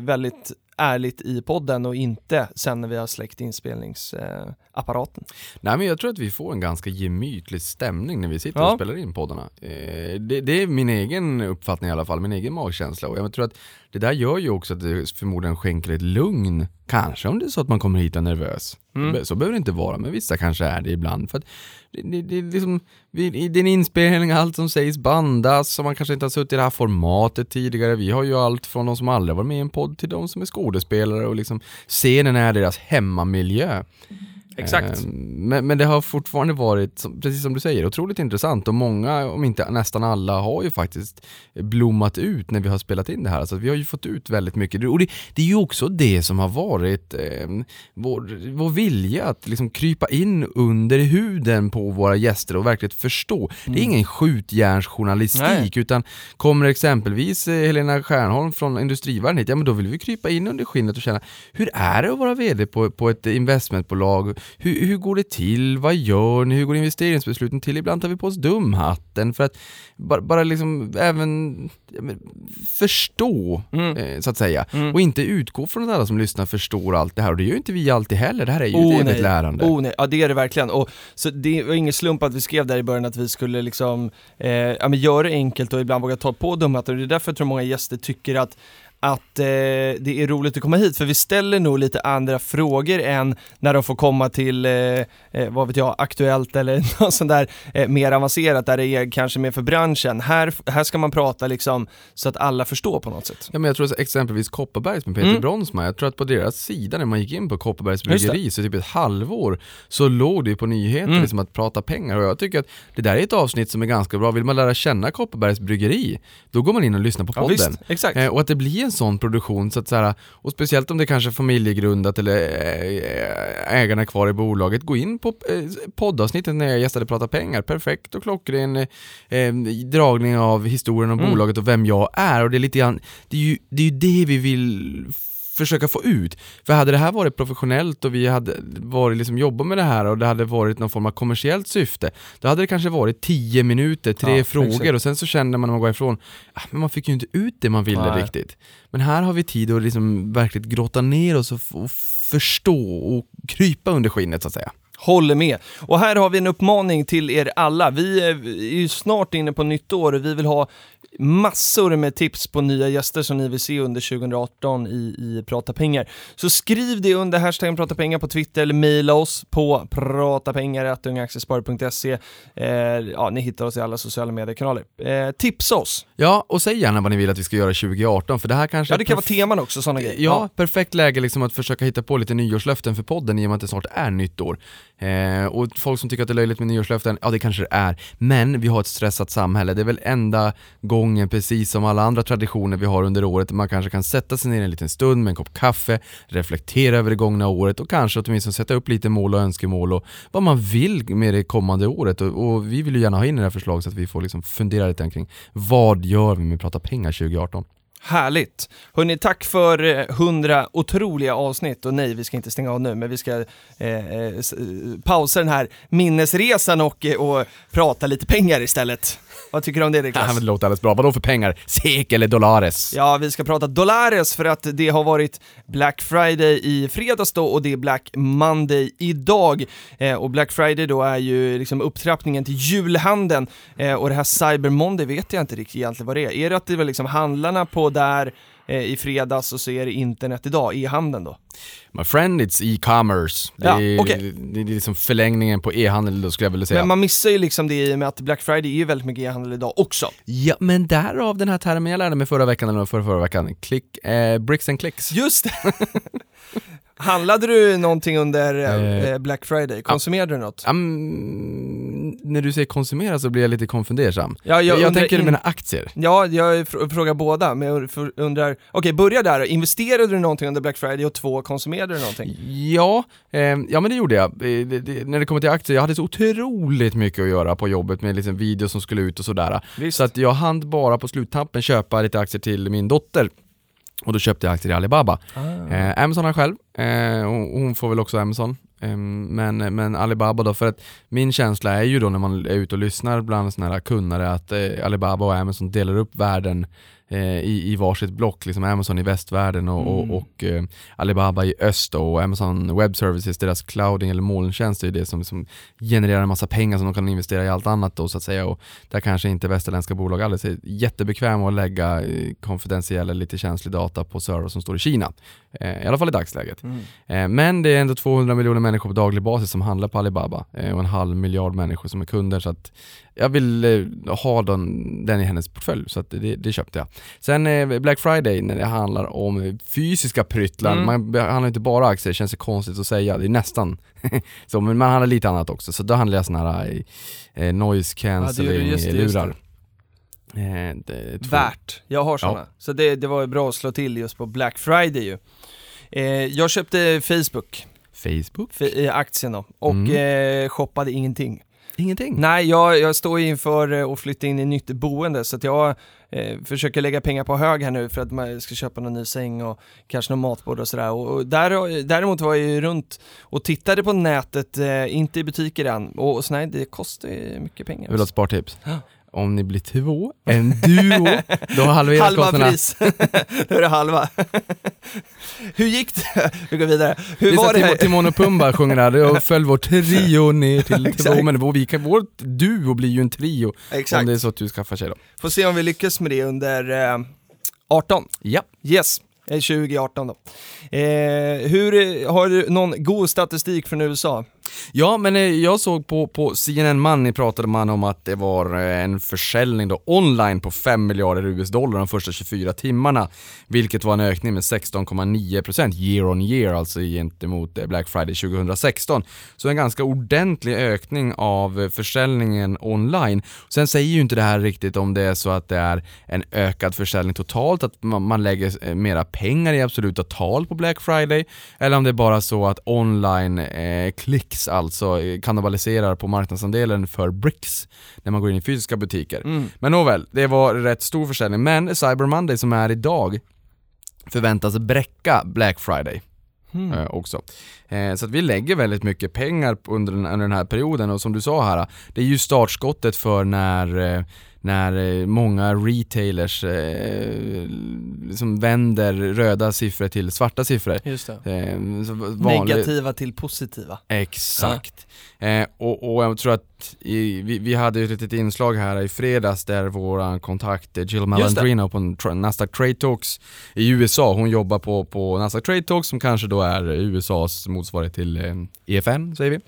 väldigt ärligt i podden och inte sen när vi har släckt inspelningsapparaten. Eh, Nej men jag tror att vi får en ganska gemytlig stämning när vi sitter Ja. och spelar in poddarna. Eh, det, det är min egen uppfattning i alla fall, min egen magkänsla. Och jag tror att det där gör ju också att det förmodligen skänker ett lugn. Kanske om det är så att man kommer hit och är nervös. Mm. Så behöver det inte vara, men vissa kanske är det ibland. För att det, det, det, är liksom, i din inspelning, allt som sägs bandas, och man kanske inte har suttit i det här formatet tidigare. Vi har ju allt från de som aldrig varit med i en podd till de som är skådespelare och liksom scenen är deras hemmamiljö. Exakt. Eh, Men, men det har fortfarande varit, precis som du säger, otroligt intressant och många, om inte nästan alla, har ju faktiskt blommat ut när vi har spelat in det här. Alltså vi har ju fått ut väldigt mycket. Och det, det är ju också det som har varit eh, vår, vår vilja att liksom krypa in under huden på våra gäster och verkligen förstå. Det är ingen skjutjärnsjournalistik Nej. utan kommer exempelvis eh, Helena Stjärnholm från Industrivärlden hit, ja men då vill vi krypa in under skinnet och känna hur är det att vara VD på, på ett investmentbolag? Hur, hur går det till? Vad gör ni? Hur går investeringsbesluten till? Ibland tar vi på oss dumhatten för att bara, bara liksom även ja, men, förstå, Mm. eh, så att säga. Mm. Och inte utgå från att alla som lyssnar förstår allt det här. Och det gör ju inte vi alltid heller. Det här är ju Oh, ett evigt lärande. Oh, nej. Ja det är det verkligen. Och, så det var ingen slump att vi skrev där i början att vi skulle liksom, eh, ja, men göra det enkelt och ibland våga ta på dumheter. Och det är därför jag tror många gäster tycker att att eh, det är roligt att komma hit, för vi ställer nog lite andra frågor än när de får komma till, eh, eh, vad vet jag, Aktuellt eller något sånt där eh, mer avancerat där det är kanske mer för branschen. Här, här ska man prata liksom så att alla förstår på något sätt. Ja, men jag tror att exempelvis Kopparbergs med Peter Mm. Bronsman, jag tror att på deras sida när man gick in på Kopparbergs bryggeri så typ ett halvår så låg det på nyheter Mm. liksom att prata pengar och jag tycker att det där är ett avsnitt som är ganska bra. Vill man lära känna Kopparbergs bryggeri, då går man in och lyssnar på Ja, podden. visst, exakt. Eh, och att det blir en sån produktion, så att så här, och speciellt om det kanske är familjegrundat eller eh, ägarna kvar i bolaget, gå in på eh, poddavsnittet när jag gästade Prata pengar, perfekt och klockren eh, eh, dragning av historien om Mm. bolaget och vem jag är och det är lite grann, det är ju det, är ju det vi vill försöka få ut. För hade det här varit professionellt och vi hade varit liksom jobbat med det här och det hade varit någon form av kommersiellt syfte, då hade det kanske varit 10 minuter, tre Ja, frågor exakt. och sen så kände man när man går ifrån, ah, men man fick ju inte ut det man ville Nej. riktigt. Men här har vi tid att liksom verkligen grotta ner oss och, och förstå och krypa under skinnet så att säga. Håller med. Och här har vi en uppmaning till er alla. Vi är är ju snart inne på nytt år och vi vill ha massor med tips på nya gäster som ni vill se under 2018 i, i Prata Pengar. Så skriv det under hashtaggen Prata Pengar på Twitter eller mejla oss på pratapengar.ungaaktiesparare.se. Eh, ja, ni hittar oss i alla sociala mediekanaler. Eh, tipsa oss. Ja, och säg gärna vad ni vill att vi ska göra 2018 för det här kanske Ja, det kan vara teman också, sådana grejer. Ja, perfekt läge liksom att försöka hitta på lite nyårslöften för podden i och med att det snart är nytt år. Eh, och folk som tycker att det är löjligt med nyårslöften, ja det kanske det är. Men vi har ett stressat samhälle. Det är väl enda gången, precis som alla andra traditioner vi har under året, man kanske kan sätta sig ner en liten stund med en kopp kaffe, reflektera över det gångna året och kanske åtminstone sätta upp lite mål och önskemål och vad man vill med det kommande året. Och, och vi vill ju gärna ha in det här förslaget så att vi får liksom fundera lite kring vad gör vi med Prata pengar 2018? Härligt! Hörni, tack för eh, 100 otroliga avsnitt och nej, vi ska inte stänga av nu, men vi ska eh, eh pausa den här minnesresan och, eh, och prata lite pengar istället. Vad tycker du om det Niklas? det låter alldeles bra. Vadå för pengar? SEK eller dollares? Ja, vi ska prata dollares för att det har varit Black Friday i fredags då och det är Black Monday idag. Eh, och Black Friday då är ju liksom upptrappningen till julhandeln eh, och det här Cyber Monday vet jag inte riktigt egentligen vad det är. Är det att det var liksom handlarna på där i fredags och så är det internet idag, e-handeln då? My friend, it's e-commerce. Det, Ja, är- okej. det är liksom förlängningen på e-handel då skulle jag vilja säga. Men man missar ju liksom det i och med att Black Friday är ju väldigt mycket e-handel idag också. Ja, men därav den här termen jag lärde mig förra veckan eller förra, förra veckan. Klick, eh, bricks and clicks. Just det! Handlade du någonting under Eh, eh, Black Friday? Konsumerade du något? Um, när du säger konsumera så blir jag lite konfundersam. Ja, Jag, undrar tänker in- mina aktier. Ja, jag fr- frågar båda, men jag undrar, okej börja där Investerade du någonting under Black Friday och två, konsumerade du någonting? Ja, eh, ja men det gjorde jag. Eh, Det, det, när det kommer till aktier, jag hade så otroligt mycket att göra på jobbet med liksom videos som skulle ut och sådär. Visst. Så att jag hann bara på sluttampen köpa lite aktier till min dotter. Och då köpte jag aktier i Alibaba. Ah. Eh, Amazon har själv, eh, och hon får väl också Amazon. Ehm, Men, men Alibaba då, för att min känsla är ju då när man är ute och lyssnar bland sådana här kunnare att eh, Alibaba och Amazon delar upp världen i, i varsitt block, liksom Amazon i västvärlden och, Mm. och, och eh, Alibaba i öst och Amazon Web Services, deras clouding eller molntjänst är det som, som genererar en massa pengar som de kan investera i allt annat då så att säga och där kanske inte västerländska bolag alldeles är jättebekväma att lägga eh, konfidentiell eller lite känslig data på server som står i Kina. Eh, I alla fall i dagsläget. Mm. Eh, Men det är ändå 200 miljoner människor på daglig basis som handlar på Alibaba eh, och en halv miljard människor som är kunder så att jag vill eh, ha den, den i hennes portfölj så att det, det köpte jag. Sen eh, Black Friday när det handlar om fysiska pryttlar, Mm. man handlar inte bara aktier, det känns konstigt att säga, det är nästan så, men man handlar lite annat också. Så då handlar jag sådana här eh, noise Ja, det, just cancelling-lurar. Eh, två- Värt, jag har sådana. Så det, det var ju bra att slå till just på Black Friday ju. Eh, jag köpte Facebook, Facebook? eh, aktien då, och Mm. eh, shoppade ingenting. Ingenting? Nej, jag, jag står inför eh, att flytta in i nytt boende så att jag eh, försöker lägga pengar på hög här nu för att man ska köpa någon ny säng och kanske någon matbord och sådär. Och, och där, däremot var jag ju runt och tittade på nätet, eh, inte i butiker än, och, och så nej, det kostar ju mycket pengar. Vill ha ett spartips. Om ni blir två, en duo, då halveras Halva kostnaderna. pris, då är det halva. Hur gick det? Vi går vidare. Hur Det var det Timo, här? Timon och Pumba sjunger där, och följ vår trio ner till två, men vår, vi kan, vår duo blir ju en trio om Exakt, det är så att du skaffar tjej då. får se om vi lyckas med det under eh, 18. Ja. Yes, eh, 2018 då. Eh, hur, eh, har du någon god statistik från USA? Ja, men eh, jag såg på, på CNN Money pratade man om att det var eh, en försäljning då online på 5 miljarder US-dollar de första 24 timmarna, vilket var en ökning med 16,9% year on year, alltså gentemot eh, Black Friday 2016. Så en ganska ordentlig ökning av försäljningen online. Sen säger ju inte det här riktigt om det är så att det är en ökad försäljning totalt, att man, lägger mera pengar i absoluta tal på Black Friday, eller om det är bara så att online eh, clicks alltså eh, kannibaliserar på marknadsandelen för bricks när man går in i fysiska butiker. Mm. Men nåväl, det var rätt stor försäljning. Men Cyber Monday som är idag förväntas bräcka Black Friday eh, också. Eh, så att vi lägger väldigt mycket pengar under den, här perioden och som du sa här, det är ju startskottet för när när eh, många retailers eh, liksom vänder röda siffror till svarta siffror. Just. Eh, vanlig- Negativa till positiva. Exakt. Eh, och, och jag tror att i, vi, vi hade ju ett litet inslag här i fredags där vår kontakt eh, Jill Malandrino på Nasdaq Trade Talks i USA, hon jobbar på, på Nasdaq Trade Talks som kanske då är USAs motsvarighet till eh, EFN, säger vi.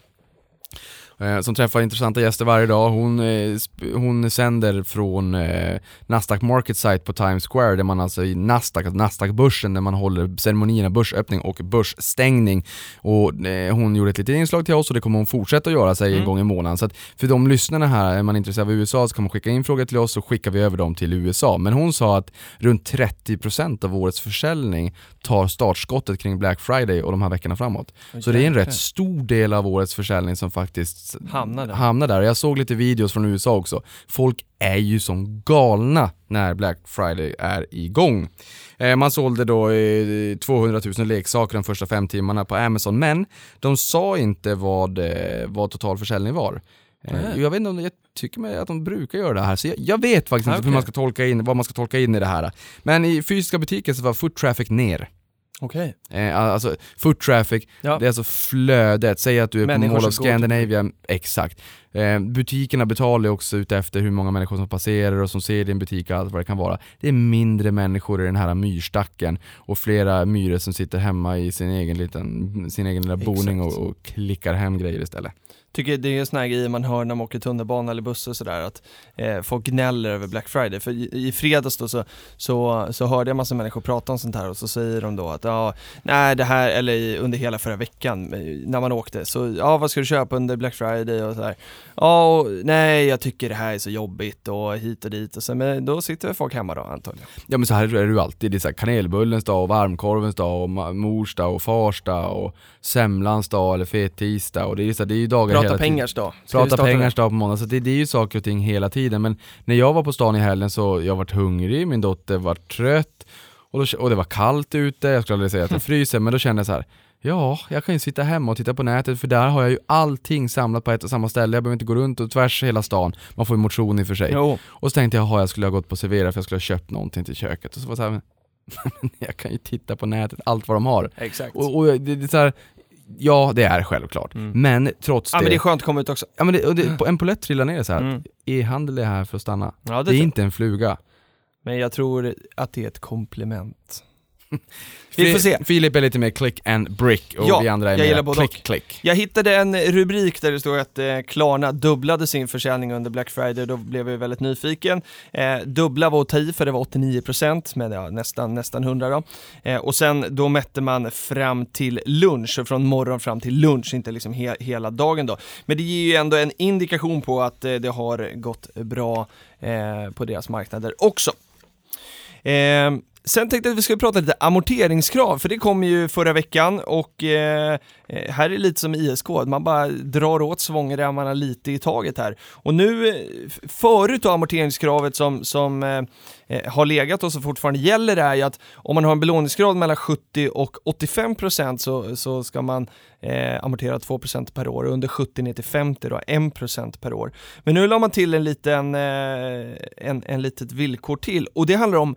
Eh, som träffar intressanta gäster varje dag. Hon, eh, hon sänder från eh, Nasdaq Market Site på Times Square, där man alltså i Nasdaq, alltså Nasdaq-börsen, där man håller ceremonierna börsöppning och börsstängning. Och hon gjorde ett litet inslag till oss och det kommer hon fortsätta att göra sig en Mm. gång i månaden. Så att för de lyssnarna här, är man intresserad av USA så kan man skicka in frågor till oss så skickar vi över dem till USA. Men hon sa att runt 30% av årets försäljning tar startskottet kring Black Friday och de här veckorna framåt. Så det är en rätt stor del av årets försäljning som faktiskt Hamnar där. hamnar där. Jag såg lite videos från USA också. Folk är ju som galna när Black Friday är igång. Eh, man sålde då eh, 200 000 leksaker de första fem timmarna på Amazon, men de sa inte vad, eh, vad totalförsäljning var. Eh, Nej. jag vet inte om, jag tycker att de brukar göra det här, så jag, jag vet faktiskt inte Okej. hur man ska tolka in, vad man ska tolka in i det här. Men i fysiska butiker så var foot traffic ner. Okej. Eh, alltså foot traffic, Ja. det är alltså flödet, säg att du är Människor på Mall of går Scandinavia, exakt. Eh, butikerna betalar också ut efter hur många människor som passerar och som ser din butik och allt vad det kan vara. Det är mindre människor i den här myrstacken och flera myror som sitter hemma i sin egen, liten, sin egen lilla boning och, och klickar hem grejer istället. Tycker det är såna här grejer man hör när man åker tunnelbana eller buss och sådär att eh, folk gnäller över Black Friday. För i, i fredags då så, så, så hörde jag massa människor prata om sånt här och så säger de då att ja, nej det här, eller under hela förra veckan eh, när man åkte, så ja vad ska du köpa under Black Friday och så här. Ja, och, nej jag tycker det här är så jobbigt och hit och dit och så, men då sitter väl folk hemma då antagligen. Ja men så här är det ju alltid, det är så här kanelbullens dag och varmkorvens dag och mors dag och fars dag och semlans dag eller fet-tisdag och det är, så här, det är ju dagar hela Prata tiden. pengars dag. Ska Prata pengars dag på måndag, så det, det är ju saker och ting hela tiden. Men när jag var på stan i helgen så jag varit hungrig, min dotter var trött och, då, och det var kallt ute, jag skulle aldrig säga att det fryser, men då kände jag så här. Ja, jag kan ju sitta hemma och titta på nätet för där har jag ju allting samlat på ett och samma ställe. Jag behöver inte gå runt och tvärs hela stan. Man får ju motion i och för sig. Jo. Och så tänkte jag, jaha jag skulle ha gått på Servera för jag skulle ha köpt någonting till köket. Och så var det så här, men jag kan ju titta på nätet, allt vad de har. Exakt. Och, och det, det är så här, ja det är självklart. Mm. Men trots ja det, men det är skönt att komma ut också. ja, men det, det, på en polett trillar ner så här. Mm. e-handel är här för att stanna. Ja, det Det är inte en fluga. Men jag tror att det är ett komplement. Vi får se. Filip är lite mer click and brick och Ja, vi andra är jag mer och. klick. Jag hittade en rubrik där det stod att eh, Klarna dubblade sin försäljning under Black Friday, då blev jag väldigt nyfiken. Eh, dubbla var att ta i för det var 89% men ja, nästan, nästan 100 då. Eh, och sen då mätte man fram till lunch, och från morgon fram till lunch, inte liksom he hela dagen då. Men det ger ju ändå en indikation på att eh, det har gått bra eh, på deras marknader också. Sen tänkte jag att vi skulle prata lite amorteringskrav, för det kom ju förra veckan och eh, eh här är det lite som ISK, man bara drar åt svångremmarna lite i taget här. Och nu, eh, förut då amorteringskravet som, som eh, eh, har legat och som fortfarande gäller är ju att om man har en belåningsgrad mellan 70 och 85 procent så, så ska man eh, amortera 2 procent per år och under 70 ner till 50 då 1 procent per år. Men nu la man till en liten, eh, en, en litet villkor till och det handlar om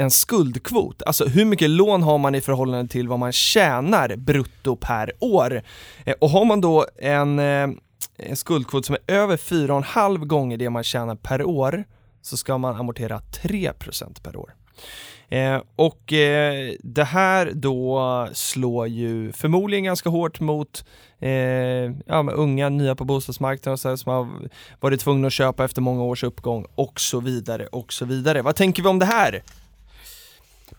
en skuldkvot, alltså hur mycket lån har man i förhållande till vad man tjänar brutto per år. Eh, och har man då en, eh, en skuldkvot som är över 4,5 gånger det man tjänar per år så ska man amortera 3% per år. Eh, och eh, det här då slår ju förmodligen ganska hårt mot eh, ja, unga, nya på bostadsmarknaden och så här, som har varit tvungna att köpa efter många års uppgång och så vidare och så vidare. Vad tänker vi om det här?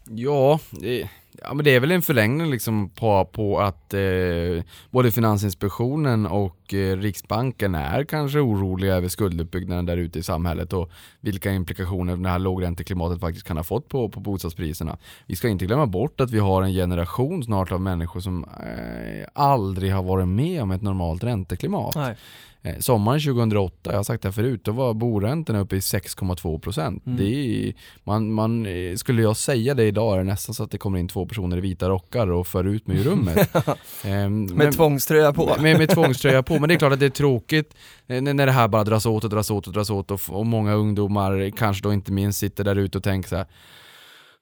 Ja, det, ja men det är väl en förlängning liksom på, på att eh, både Finansinspektionen och eh, Riksbanken är kanske oroliga över skulduppbyggnaden där ute i samhället och vilka implikationer det här lågränteklimatet faktiskt kan ha fått på, på bostadspriserna. Vi ska inte glömma bort att vi har en generation snart av människor som eh, aldrig har varit med om ett normalt ränteklimat. Nej. Eh, sommaren 2008, jag har sagt det här förut, då var boräntorna uppe i 6,2%. Mm. Det är, man, man, eh, skulle jag säga det idag är det nästan så att det kommer in två personer i vita rockar och för ut mig ur rummet. Ehm, Med men- tvångströja på. med, med tvångströja på, men det är klart att det är tråkigt eh, när det här bara dras åt och dras åt och dras åt och, och många ungdomar, kanske då inte minst, sitter där ute och tänker så här.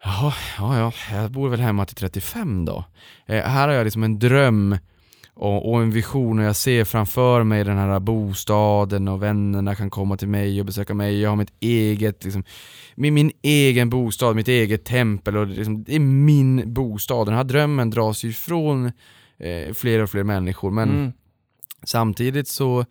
Jaha, ja, ja, jag bor väl hemma till 35 då. Eh, här har jag liksom en dröm och, och en vision och jag ser framför mig den här bostaden och vännerna kan komma till mig och besöka mig. Jag har mitt eget, liksom, min, min egen bostad, mitt eget tempel och det, liksom, det är min bostad. Den här drömmen dras ju ifrån eh, fler och fler människor men Mm. Samtidigt så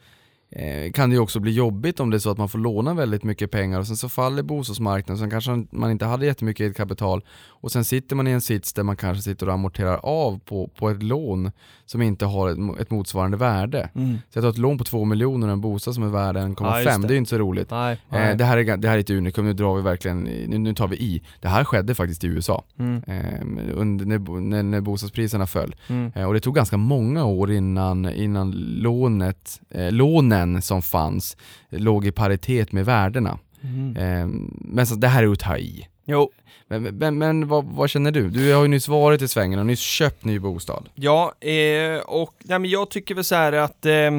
kan det ju också bli jobbigt om det är så att man får låna väldigt mycket pengar och sen så faller bostadsmarknaden, sen kanske man inte hade jättemycket eget kapital och sen sitter man i en sits där man kanske sitter och amorterar av på, på ett lån som inte har ett, ett motsvarande värde. Mm. Så jag tar ett lån på 2 miljoner och en bostad som är värd 1,5, Ja, det. det. är ju inte så roligt. Nej. Eh, det, här är, det här är ett unikum, nu drar vi verkligen, nu, nu tar vi i. Det här skedde faktiskt i USA, Mm. eh, under, när, när, när bostadspriserna föll. Mm. Eh, Och det tog ganska många år innan, innan lånet, eh, lånen som fanns låg i paritet med värdena. Mm. Eh, men så, det här är att ta i. Jo, Men, men, men vad, vad känner du? Du har ju nyss varit i svängen och nyss köpt ny bostad. Ja, eh, och nej, men jag tycker väl så här att eh,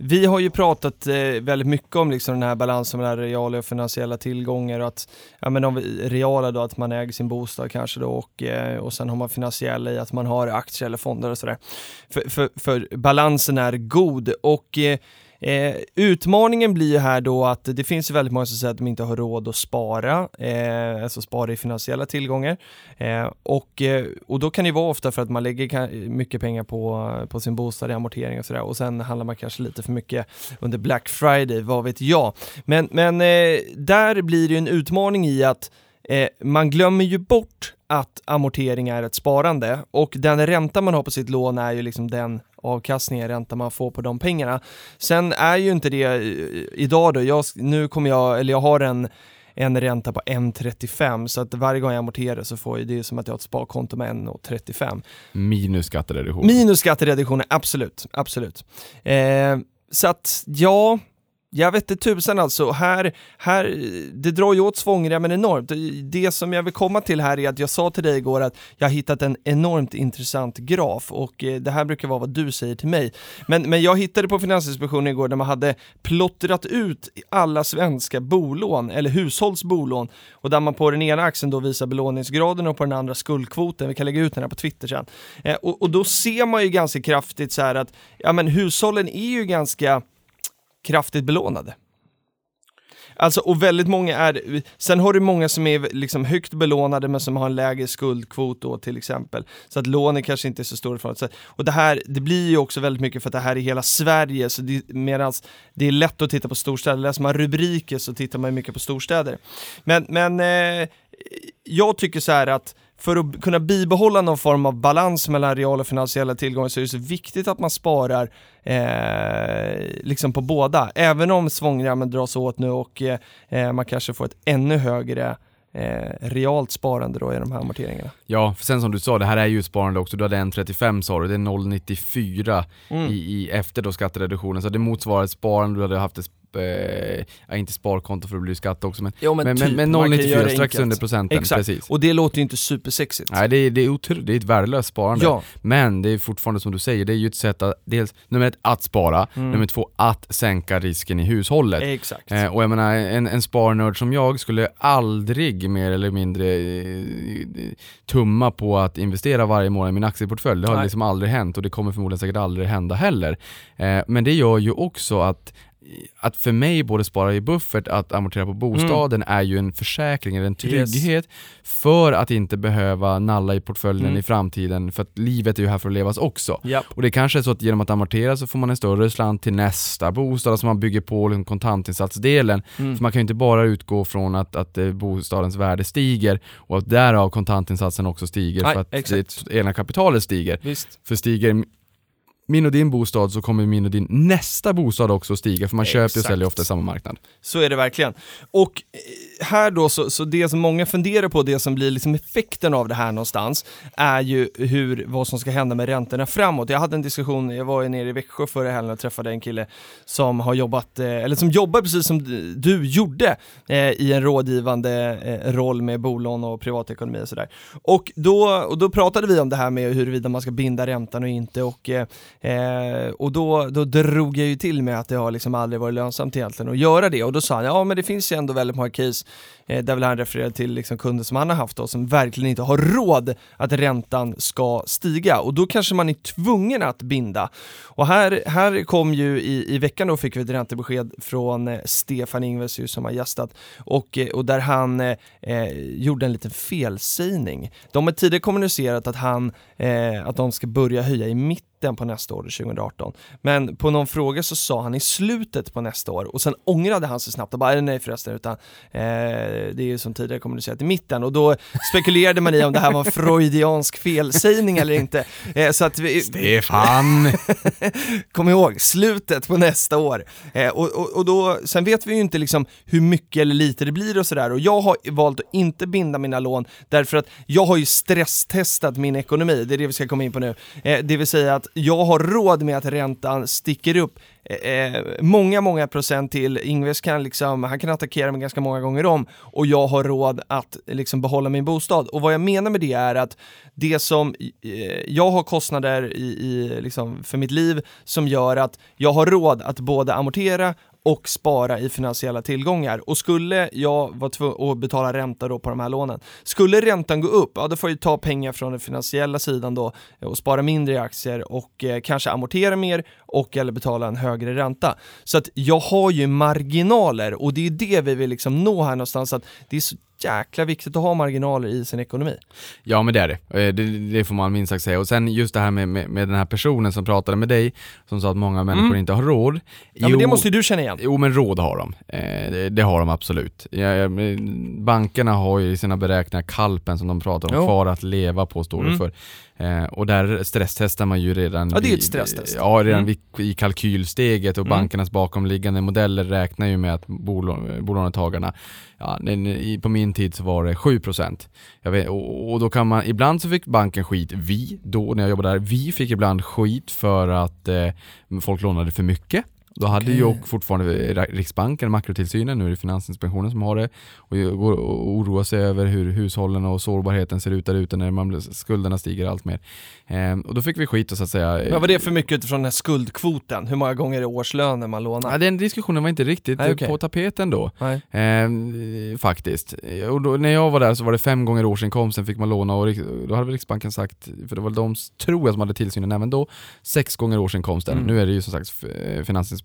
vi har ju pratat eh, väldigt mycket om liksom den här balansen mellan reala och finansiella tillgångar och att, ja men om vi, reala då att man äger sin bostad kanske då och, eh, och sen har man finansiella i att man har aktier eller fonder och sådär. För, för, för balansen är god och eh, Eh, utmaningen blir ju här då att det finns ju väldigt många som säger att de inte har råd att spara, eh, alltså spara i finansiella tillgångar. Eh, och, eh, och då kan det ju vara ofta för att man lägger mycket pengar på, på sin bostad i amortering och sådär och sen handlar man kanske lite för mycket under Black Friday, vad vet jag. Men, men eh, där blir det ju en utmaning i att eh, man glömmer ju bort att amortering är ett sparande och den ränta man har på sitt lån är ju liksom den avkastningen, ränta man får på de pengarna. Sen är ju inte det eh, idag då, jag, nu kommer jag, eller jag har en en ränta på 1,35 så att varje gång jag amorterar så får jag det är som att jag har ett sparkonto med 1,35. Minus skattereduktion. Minus skattereduktioner, absolut, absolut. Eh, så att ja, jag vet inte tusan alltså, här, här, det drar ju åt svångremmen enormt. Det som jag vill komma till här är att jag sa till dig igår att jag har hittat en enormt intressant graf och eh, det här brukar vara vad du säger till mig. Men, men jag hittade på Finansinspektionen igår där man hade plottrat ut alla svenska bolån, eller hushållsbolån, och där man på den ena axeln då visar belåningsgraden och på den andra skuldkvoten. Vi kan lägga ut den här på Twitter sen. Eh, och, och då ser man ju ganska kraftigt så här att ja, men hushållen är ju ganska kraftigt belånade. Alltså, och väldigt många är, sen har du många som är liksom högt belånade men som har en lägre skuldkvot då till exempel. Så att lånen kanske inte är så stora för att, Och det här, det blir ju också väldigt mycket för att det här är hela Sverige, så det, medans det är lätt att titta på storstäder, läser man rubriker så tittar man mycket på storstäder. Men, men eh, jag tycker så här att för att kunna bibehålla någon form av balans mellan reala och finansiella tillgångar så är det så viktigt att man sparar eh, liksom på båda. Även om svångremmen dras åt nu och eh, man kanske får ett ännu högre eh, realt sparande då i de här amorteringarna. Ja, för sen som du sa, det här är ju sparande också. Du hade 1,35 sa du, det är 0,94 mm. i, i, efter då skattereduktionen. Så det motsvarar ett sparande du hade haft ett eh, inte sparkonto för att bli skatt också men, jo, men, men, typ, men, men 0,94 strax under procenten. Exakt, precis. och det låter ju inte supersexigt. Nej det är, det är, otro, det är ett värdelöst sparande. Ja. Men det är fortfarande som du säger, det är ju ett sätt att, dels nummer ett, att spara, mm. nummer två, att sänka risken i hushållet. Exakt. Eh, och jag menar, en, en sparnörd som jag skulle aldrig mer eller mindre eh, tumma på att investera varje månad i min aktieportfölj. Det har Nej. liksom aldrig hänt och det kommer förmodligen säkert aldrig hända heller. Eh, men det gör ju också att att för mig både spara i buffert, att amortera på bostaden mm. är ju en försäkring, eller en trygghet yes. för att inte behöva nalla i portföljen mm. i framtiden, för att livet är ju här för att levas också. Yep. Och det kanske är så att genom att amortera så får man en större slant till nästa bostad, alltså man bygger på liksom kontantinsatsdelen. Mm. För man kan ju inte bara utgå från att, att eh, bostadens värde stiger och att därav kontantinsatsen också stiger Nej, för att exakt. det egna kapitalet stiger. Visst. För stiger min och din bostad så kommer min och din nästa bostad också stiga för man Exakt. köper och säljer ofta i samma marknad. Så är det verkligen. Och eh, här då, så, så det som många funderar på, det som blir liksom effekten av det här någonstans, är ju hur, vad som ska hända med räntorna framåt. Jag hade en diskussion, jag var ju nere i Växjö förra helgen och träffade en kille som har jobbat, eh, eller som jobbar precis som du gjorde eh, i en rådgivande eh, roll med bolån och privatekonomi och sådär. Och då, och då pratade vi om det här med huruvida man ska binda räntan och inte och eh, eh, och då, då drog jag ju till med att det har liksom aldrig varit lönsamt egentligen att göra det och då sa han, ja men det finns ju ändå väldigt många case eh, där vill han referera till liksom kunder som han har haft då, som verkligen inte har råd att räntan ska stiga och då kanske man är tvungen att binda. Och här, här kom ju i, i veckan då fick vi ett räntebesked från eh, Stefan Ingves som har gästat och, eh, och där han eh, eh, gjorde en liten felsägning. De har tidigare kommunicerat att, han, eh, att de ska börja höja i mitten mitten på nästa år, 2018. Men på någon fråga så sa han i slutet på nästa år och sen ångrade han sig snabbt och bara nej förresten utan eh, det är ju som tidigare kommunicerat i mitten och då spekulerade man i om det här var en freudiansk felsägning eller inte. Eh, så att vi, Stefan! Kom ihåg, slutet på nästa år. Eh, och, och, och, då, sen vet vi ju inte liksom hur mycket eller lite det blir och sådär och jag har valt att inte binda mina lån därför att jag har ju stresstestat min ekonomi, det är det vi ska komma in på nu. Eh, det vill säga att jag har råd med att räntan sticker upp eh, eh, många, många procent till. Ingves kan liksom, han kan attackera mig ganska många gånger om och jag har råd att liksom behålla min bostad. Och vad jag menar med det är att det som, eh, jag har kostnader i, i liksom för mitt liv som gör att jag har råd att både amortera och spara i finansiella tillgångar. Och skulle jag vara tvungen att betala ränta då på de här lånen, skulle räntan gå upp, ja då får jag ta pengar från den finansiella sidan då eh, och spara mindre i aktier och eh, kanske amortera mer och eller betala en högre ränta. Så att jag har ju marginaler och det är det vi vill liksom nå här någonstans, att det är så jäkla viktigt att ha marginaler i sin ekonomi. Ja men det är det, eh, det, det får man minst sagt säga. Och sen just det här med, med, med, den här personen som pratade med dig, som sa att många människor mm. inte har råd. Ja jo, men det måste ju du känna igen. Jo men råd har de, eh, det, det, har de absolut. Ja, bankerna har ju i sina beräkningar kalpen som de pratar om, jo. kvar att leva på står det mm. för. Eh, och där stresstestar man ju redan, ja, det är ett stresstest. ja, redan mm. i kalkylsteget och mm. bankernas bakomliggande modeller räknar ju med att bolånetagarna, ja, på min tid så var det 7%. Jag vet, och, och, då kan man, ibland så fick banken skit, vi, då när jag jobbade där, vi fick ibland skit för att eh, folk lånade för mycket Då hade ju fortfarande Riksbanken, makrotillsynen, nu är det Finansinspektionen som har det och går och oroar sig över hur hushållen och sårbarheten ser ut där ute när man, skulderna stiger allt mer. Ehm, och då fick vi skit och så att säga Men vad var det för mycket utifrån den här skuldkvoten? Hur många gånger är årslönen man lånar? Ja, den diskussionen var inte riktigt Nej, eh, okej. på tapeten då. Ehm, faktiskt. Och då, när jag var där så var det fem gånger årsinkomsten fick man låna och då hade väl Riksbanken sagt, för det var de, tror jag, som hade tillsynen även då, sex gånger årsinkomsten. Mm. Nu är det ju som sagt f-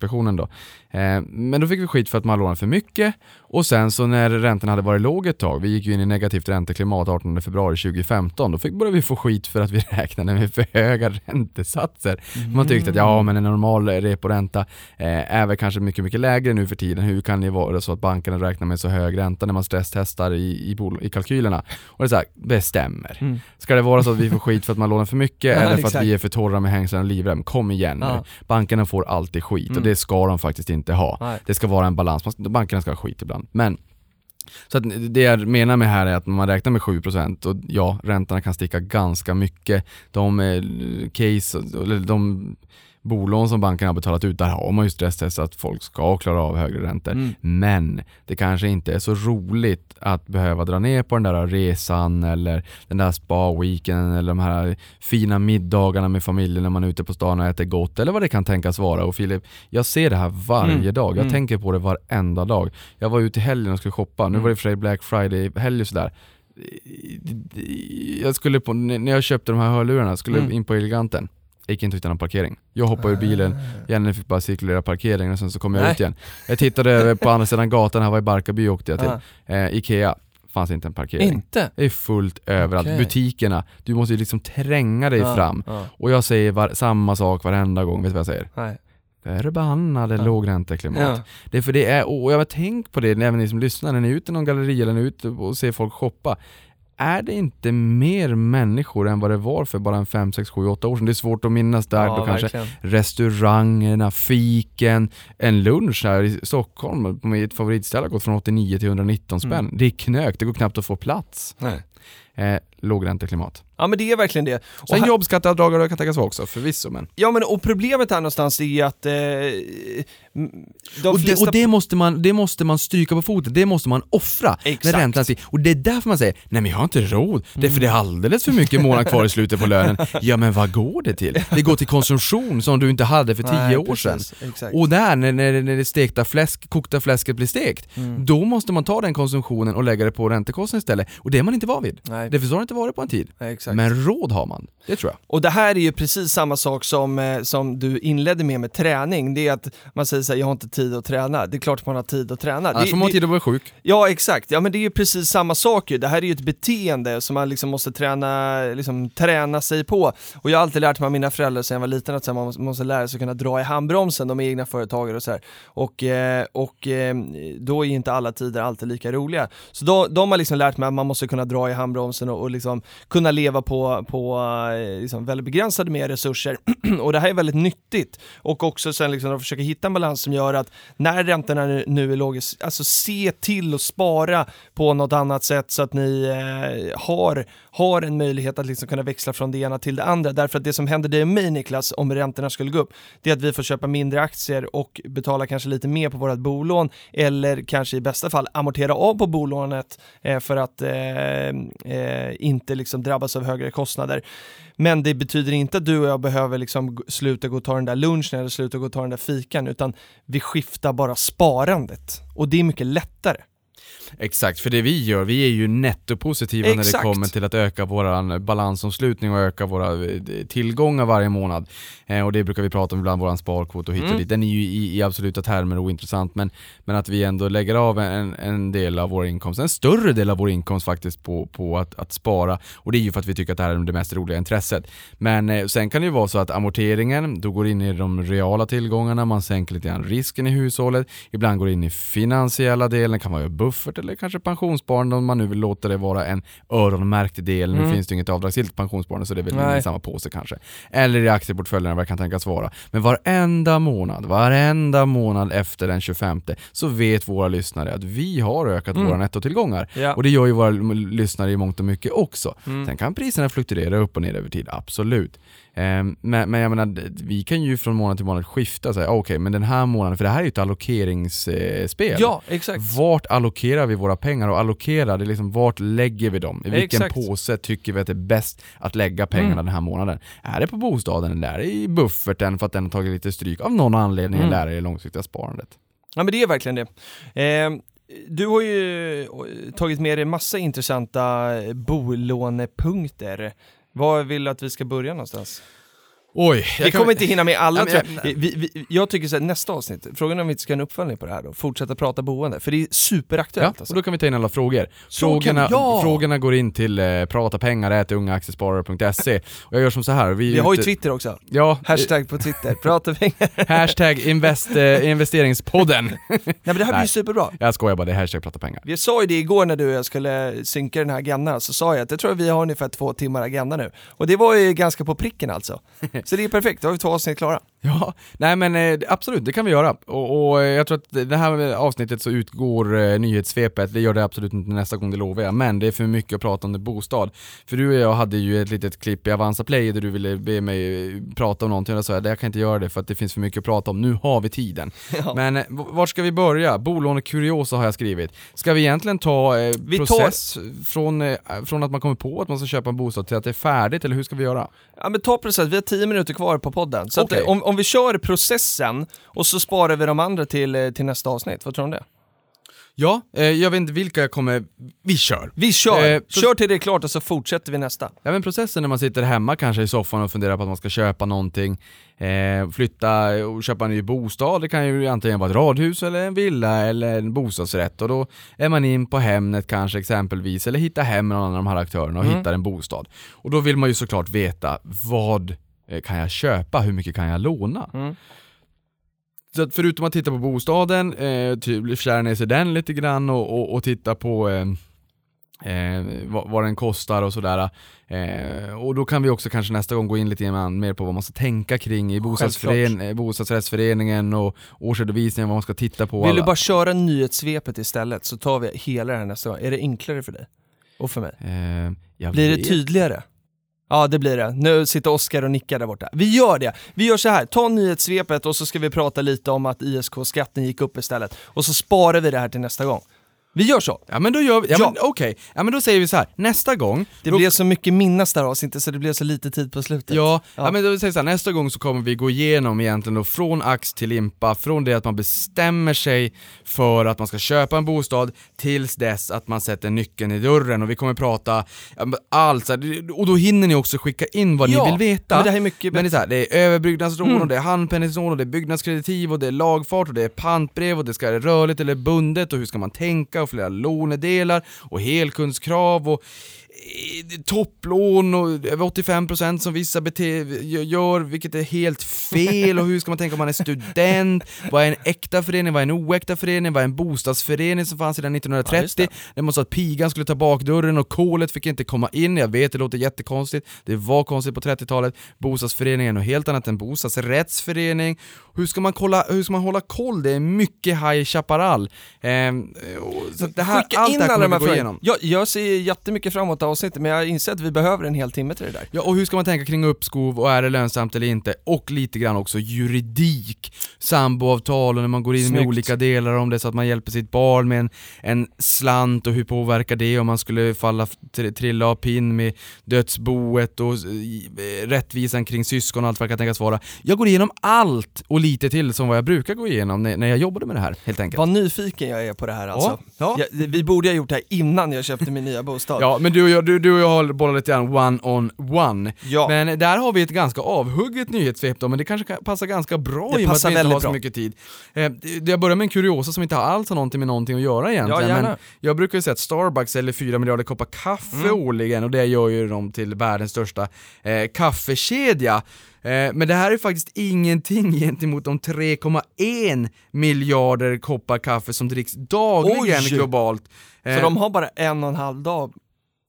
Finansinspektionen då. Ehm, men då fick vi skit för att man lånade för mycket och sen så när räntorna hade varit låg ett tag, vi gick ju in i negativt ränteklimat 18 februari 2015, då fick började vi få skit för att vi räknade med för höga räntesatser. Man tyckte att ja men en normal reporänta eh, är väl kanske mycket, mycket lägre nu för tiden. Hur kan det vara så att bankerna räknar med så hög ränta när man stresstestar i, i, i kalkylerna? Och det är så här, bestämmer. Mm. Ska det vara så att vi får skit för att man lånar för mycket Ja, eller för att vi är för torra med hängslen och livrem? Kom igen nu. Ja. Bankerna får alltid skit och Mm. det ska de faktiskt inte ha. Nej. Det ska vara en balans, bankerna ska ha skit ibland. Men så att det jag menar med här är att man räknar med 7% och ja, räntorna kan sticka ganska mycket. De eh, case, eller de bolån som bankerna har betalat ut, där har man ju stresstestat att folk ska klara av högre räntor. Mm. Men det kanske inte är så roligt att behöva dra ner på den där resan eller den där spa-weekenden eller de här fina middagarna med familjen när man är ute på stan och äter gott eller vad det kan tänkas vara. Och Filip, jag ser det här varje Mm. dag. Jag Mm. tänker på det varenda dag. Jag var ute i helgen och skulle shoppa. Nu Mm. var det för sig Black Friday-helg och sådär. Jag skulle på, när jag köpte de här hörlurarna, skulle Mm. in på Eleganten. Jag gick inte att hitta någon parkering. Jag hoppade ur bilen, Jenny fick bara cirkulera parkeringen och sen så kom jag Nej. ut igen. Jag tittade över på andra sidan gatan, här var i Barkarby åkte jag till. Ah. Eh, Ikea, fanns inte en parkering. Inte? Det är fullt överallt. Okej. Butikerna, du måste ju liksom tränga dig Ja, fram. ja. Och jag säger var, samma sak varenda gång, vet du vad jag säger? Nej. Förbannade Ja. lågränteklimat. Ja. Det är för det är, och jag har tänkt på det, även ni som lyssnar, när ni är ute i någon galleria eller ni är ute och ser folk shoppa. Är det inte mer människor än vad det var för bara en 5, 6, 7, 8 år sedan? Det är svårt att minnas där, ja, då kanske verkligen. restaurangerna, fiken, en lunch här i Stockholm på mitt favoritställe har gått från 89 till 119 spänn. Mm. Det är knökt, det går knappt att få plats. Eh, lågränteklimat. Ja men det är verkligen det. Och Sen här- jobbskatteavdrag kan tänkas vara också, förvisso men. Ja men och problemet här någonstans är ju att eh, de Och det, flesta... och det, måste man, det måste man stryka på foten, det måste man offra Exakt. när räntan stiger. Och det är därför man säger, nej men jag har inte råd, det är för det är alldeles för mycket månad kvar i slutet på lönen. Ja men vad går det till? Det går till konsumtion som du inte hade för tio Nej, år sedan. Exakt. Och där, när, när, när det stekta fläsk, kokta fläsket blir stekt, Mm. då måste man ta den konsumtionen och lägga det på räntekostnaden istället. Och det är man inte van vid. Nej, Det har inte varit på en tid. exakt. Men råd har man, det tror jag. Och det här är ju precis samma sak som, eh, som du inledde med med träning. Det är att man säger såhär, jag har inte tid att träna. Det är klart man har tid att träna. Annars får man tid att vara sjuk. Ja exakt, ja men det är ju precis samma sak ju. Det här är ju ett beteende som man liksom måste träna, liksom, träna sig på. Och jag har alltid lärt mig av mina föräldrar sedan jag var liten att här, man måste- lära sig att kunna dra i handbromsen, de är egna företagare och så här. Och, eh, och eh, då är ju inte alla tider alltid lika roliga. Så då, de har liksom lärt mig att man måste kunna dra i handbromsen och, och liksom Liksom kunna leva på, på eh, liksom väldigt begränsade mer resurser. och det här är väldigt nyttigt. Och också sen liksom att försöka hitta en balans som gör att när räntorna nu, är låga, alltså se till att spara på något annat sätt så att ni eh, har, har en möjlighet att liksom kunna växla från det ena till det andra. Därför att det som händer dig och mig Niklas, om räntorna skulle gå upp, det är att vi får köpa mindre aktier och betala kanske lite mer på vårt bolån eller kanske i bästa fall amortera av på bolånet eh, för att eh, eh inte liksom drabbas av högre kostnader. Men det betyder inte att du och jag behöver liksom sluta gå och ta den där lunchen eller sluta gå och ta den där fikan, utan vi skiftar bara sparandet. Och det är mycket lättare. Exakt, för det vi gör, vi är ju nettopositiva när det kommer till att öka vår balansomslutning och öka våra eh, tillgångar varje månad. Eh, och det brukar vi prata om ibland, vår sparkvot och hit och Mm. dit. Den är ju i, i absoluta termer ointressant, men, men att vi ändå lägger av en, en del av vår inkomst, en större del av vår inkomst faktiskt på, på att, att spara. Och det är ju för att vi tycker att det här är det mest roliga intresset. Men eh, sen kan det ju vara så att amorteringen, då går in i de reala tillgångarna, man sänker lite grann risken i hushållet, ibland går in i finansiella delen, kan vara buffert eller kanske pensionssparande om man nu vill låta det vara en öronmärkt del. Nu Mm. finns det inget avdragsgillt pensionssparande så det är väl Nej. i samma påse kanske. Eller i aktieportföljerna vad det kan tänkas vara. Men varenda månad, varenda månad efter den 25 så vet våra lyssnare att vi har ökat Mm. våra nettotillgångar. Ja. Och det gör ju våra lyssnare i mångt och mycket också. Mm. Sen kan priserna fluktuera upp och ner över tid, absolut. Ehm, men, men jag menar, vi kan ju från månad till månad skifta och säga okej, men den här månaden, för det här är ju ett allokeringsspel. Ja, exakt. Vart allokerar vi våra pengar? Och allokera, det är liksom vart lägger vi dem? I vilken Exakt. påse tycker vi att det är bäst att lägga pengarna Mm. den här månaden? Är det på bostaden eller är det i bufferten för att den har tagit lite stryk av någon anledning Mm. eller är det långsiktiga sparandet? Ja men det är verkligen det. Eh, du har ju eh, tagit med dig massa intressanta bolånepunkter. Var vill du att vi ska börja någonstans? Oj, Vi kommer inte hinna med alla jag. Vi, vi, jag tycker så här, nästa avsnitt, frågan är om vi inte ska ha en uppföljning på det här då, fortsätta prata boende, för det är superaktuellt Ja, alltså. och då kan vi ta in alla frågor. Frågorna, ja! frågorna går in till eh, pratapengar.ungaaktiesparare.se och jag gör som så här. Vi, Vi har ju ute- Twitter också, Ja, hashtag på Twitter, prata pengar. eh, hashtag invest, eh, investeringspodden. Nej men det här blir ju Nej. superbra. Jag skojar bara, det är hashtag prata pengar. Vi sa ju det igår när du och jag skulle synka den här agendan, så sa jag att jag tror att vi har ungefär två timmar agenda nu. Och det var ju ganska på pricken alltså. Så det är perfekt, då har vi två avsnitt klara. Ja, nej men eh, absolut, det kan vi göra. Och, och eh, jag tror att det här avsnittet så utgår eh, nyhetssvepet, det gör det absolut inte nästa gång, det lovar jag. Men det är för mycket att prata om det bostad. För du och jag hade ju ett litet klipp i Avanza Play där du ville be mig eh, prata om någonting och jag sa jag kan inte göra det för att det finns för mycket att prata om, nu har vi tiden. Ja. Men vart ska vi börja? Bolånekuriosa har jag skrivit. Ska vi egentligen ta eh, Vi tar- process från, eh, från att man kommer på att man ska köpa en bostad till att det är färdigt, eller hur ska vi göra? Ja men ta process, vi har tio minuter kvar på podden. Så Okej. att, om, om vi kör processen och så sparar vi de andra till, eh, till nästa avsnitt, vad tror du om det? Ja, eh, jag vet inte vilka jag kommer... Vi kör! Vi kör! Eh, kör till det är klart och så fortsätter vi nästa. Ja men processen när man sitter hemma kanske i soffan och funderar på att man ska köpa någonting, eh, flytta och köpa en ny bostad, det kan ju antingen vara ett radhus eller en villa eller en bostadsrätt och då är man in på Hemnet kanske exempelvis, eller hitta hem någon av de här aktörerna och Mm. hittar en bostad. Och då vill man ju såklart veta vad kan jag köpa, hur mycket kan jag låna? Mm. Så att förutom att titta på bostaden, eh, typ kära ner sig den lite grann och, och, och titta på eh, eh, vad, vad den kostar och sådär. Eh, och då kan vi också kanske nästa gång gå in lite mer på vad man ska tänka kring i bostadsfören eh, bostadsrättsföreningen och årsredovisningen, vad man ska titta på. Vill du alla- bara köra nyhetssvepet istället så tar vi hela det här nästa gång. Är det enklare för dig? Och för mig? eh, Blir det vet- tydligare? Ja det blir det. Nu sitter Oskar och nickar där borta. Vi gör det! Vi gör så här. ta nyhetssvepet och så ska vi prata lite om att ISK-skatten gick upp istället. Och så sparar vi det här till nästa gång. Vi gör så! Ja men då gör vi, ja, Ja. men okej, ja men då säger vi så här. nästa gång Det då blev så mycket minnas där avsnittet så det blev så lite tid på slutet. Ja, ja. Ja. men då säger så här, nästa gång så kommer vi gå igenom egentligen då från ax till limpa, från det att man bestämmer sig för att man ska köpa en bostad tills dess att man sätter nyckeln i dörren och vi kommer prata allt så här, och då hinner ni också skicka in vad Ja, ni vill veta. men det här är mycket Men det är, så här, det är överbyggnadslån Mm. och det är handpenningslån och det är byggnadskreditiv och det är lagfart och det är pantbrev och det ska vara rörligt eller bundet och hur ska man tänka och flera lånedelar och helkundskrav och topplån och över 85% som vissa bete- gör, vilket är helt fel och hur ska man tänka om man är student? Vad är en äkta förening? Vad är en oäkta förening? Vad är en bostadsförening som fanns sedan Ja, 1930? just det. Man sa att pigan skulle ta bakdörren och kolet fick inte komma in, jag vet det låter jättekonstigt, det var konstigt på 30-talet, bostadsföreningen och helt annat än bostadsrättsförening. Hur ska man, kolla, hur ska man hålla koll? Det är mycket High Chaparral. Och- så det här, Skicka allt in det här kommer här vi gå igenom. Jag, jag ser jättemycket fram emot avsnittet men jag inser att vi behöver en hel timme till det där. Ja, och hur ska man tänka kring uppskov och är det lönsamt eller inte? Och lite grann också juridik, samboavtal och när man går in med Snyggt. olika delar om det så att man hjälper sitt barn med en, en slant och hur påverkar det om man skulle falla, tr- trilla av pinn med dödsboet och eh, rättvisan kring syskon och allt vad det kan tänkas vara. Jag går igenom allt och lite till som vad jag brukar gå igenom när, när jag jobbade med det här helt enkelt. Vad nyfiken jag är på det här alltså. Ja. Ja, vi borde ha gjort det här innan jag köpte min nya bostad. Ja, men du och jag, du, du och jag har bollat lite grann one on one. Ja. Men där har vi ett ganska avhugget nyhetssvep då, men det kanske kan- passar ganska bra Det i och med att vi inte har så bra. mycket tid. Eh, jag börjar med en kuriosa som inte alls har någonting med någonting att göra egentligen, Ja, men jag brukar ju säga att Starbucks säljer 4 miljarder koppar kaffe Mm. årligen och det gör ju dem till världens största eh, kaffekedja. Eh, men det här är faktiskt ingenting gentemot de 3,1 miljarder koppar kaffe som dricks dagligen Oj! globalt. Så Eh, de har bara en och en halv dag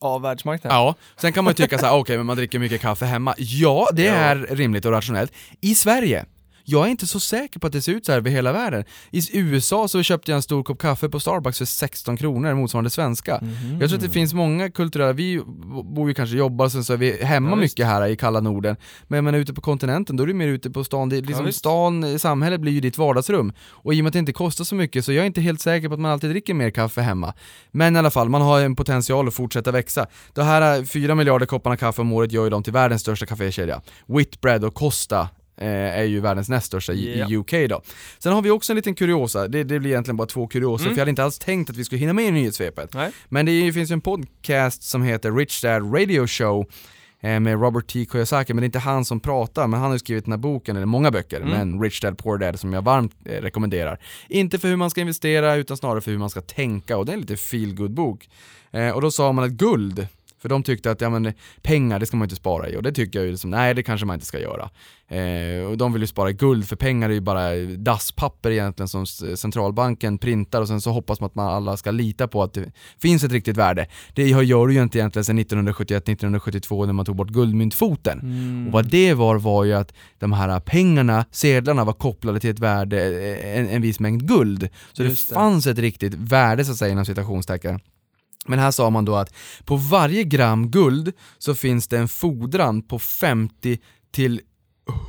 av världsmarknaden? Ja, sen kan man ju tycka så här, okej men man dricker mycket kaffe hemma. Ja, det Ja. är rimligt och rationellt. I Sverige, Jag är inte så säker på att det ser ut så här över hela världen. I USA så köpte jag en stor kopp kaffe på Starbucks för 16 kronor, motsvarande svenska. Mhm. Jag tror att det finns många kulturella, vi bor ju kanske jobbar, sen så är vi hemma Ja, mycket här i kalla Norden. Men, men ute på kontinenten, då är du mer ute på stan. Det liksom visst. stan, samhället blir ju ditt vardagsrum. Och i och med att det inte kostar så mycket så jag är inte helt säker på att man alltid dricker mer kaffe hemma. Men i alla fall, man har en potential att fortsätta växa. Det här 4 miljarder kopparna kaffe om året gör ju dem till världens största kafékedja. Whitbread och Costa är ju världens näst största i, i UK då. Sen har vi också en liten kuriosa, det, det blir egentligen bara två kuriosor, Mm. för jag hade inte alls tänkt att vi skulle hinna med i nyhetssvepet. Nej. Men det är- finns ju en podcast som heter Rich Dad Radio Show eh, med Robert T. Kiyosaki, men det är inte han som pratar, men han har ju skrivit den här boken, eller många böcker, Mm. men Rich Dad Poor Dad som jag varmt eh, rekommenderar. Inte för hur man ska investera, utan snarare för hur man ska tänka, och det är en lite feel good bok eh, Och då sa man att guld, för de tyckte att ja, men, pengar, det ska man inte spara i, och det tycker jag ju liksom, nej det kanske man inte ska göra. Eh, och de vill ju spara i guld, för pengar är ju bara dasspapper egentligen som centralbanken printar och sen så hoppas man att man alla ska lita på att det finns ett riktigt värde. Det gör det ju inte egentligen sedan 1971-1972 när man tog bort guldmyntfoten. Mm. Och vad det var var ju att de här pengarna, sedlarna var kopplade till ett värde, en, en viss mängd guld. Så det det. fanns ett riktigt värde så att säga inom citationstecken. Men här sa man då att på varje gram guld så finns det en fordran på 50 till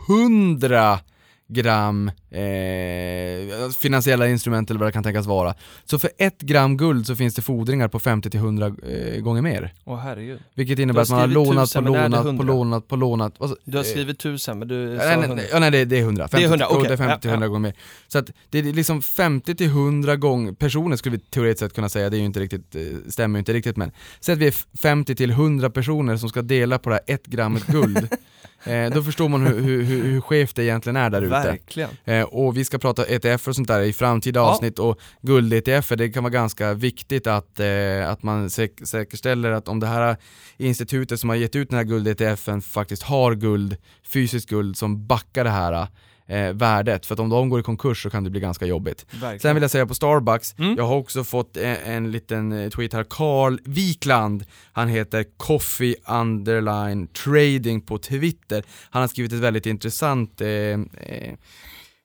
100 gram eh, finansiella instrument eller vad det kan tänkas vara. Så för ett gram guld så finns det fordringar på 50 till 100 eh, gånger mer. Åh herregud. Vilket innebär att man har lånat på tusen, det lånat på 100? lånat på lånat. Vad så- Du har eh, skrivit tusen men du sa Nej, nej, hundra. nej, nej det, är 100. 50, Det är 100, till- okej. det är 50 till Ja, 100 ja. gånger mer. Så att det är liksom 50 till 100 gånger, personer skulle vi teoretiskt sett kunna säga, det är ju inte riktigt, eh, stämmer ju inte riktigt men. Säg att vi är 50 till 100 personer som ska dela på det här ett grammet guld. eh, då förstår man hur, hur, hur, hur skevt det egentligen är där ute. Verkligen. Eh, och vi ska prata ETF och sånt där i framtida Ja. avsnitt och guld-ETF, det kan vara ganska viktigt att, eh, att man säk- säkerställer att om det här institutet som har gett ut den här guld-ETFen faktiskt har guld, fysiskt guld som backar det här eh, värdet. För att om de går i konkurs så kan det bli ganska jobbigt. Verkligen. Sen vill jag säga på Starbucks, Mm. jag har också fått en, en liten eh, tweet här, Carl Wikland, han heter Coffee Underline Trading på Twitter. Han har skrivit ett väldigt intressant eh, eh,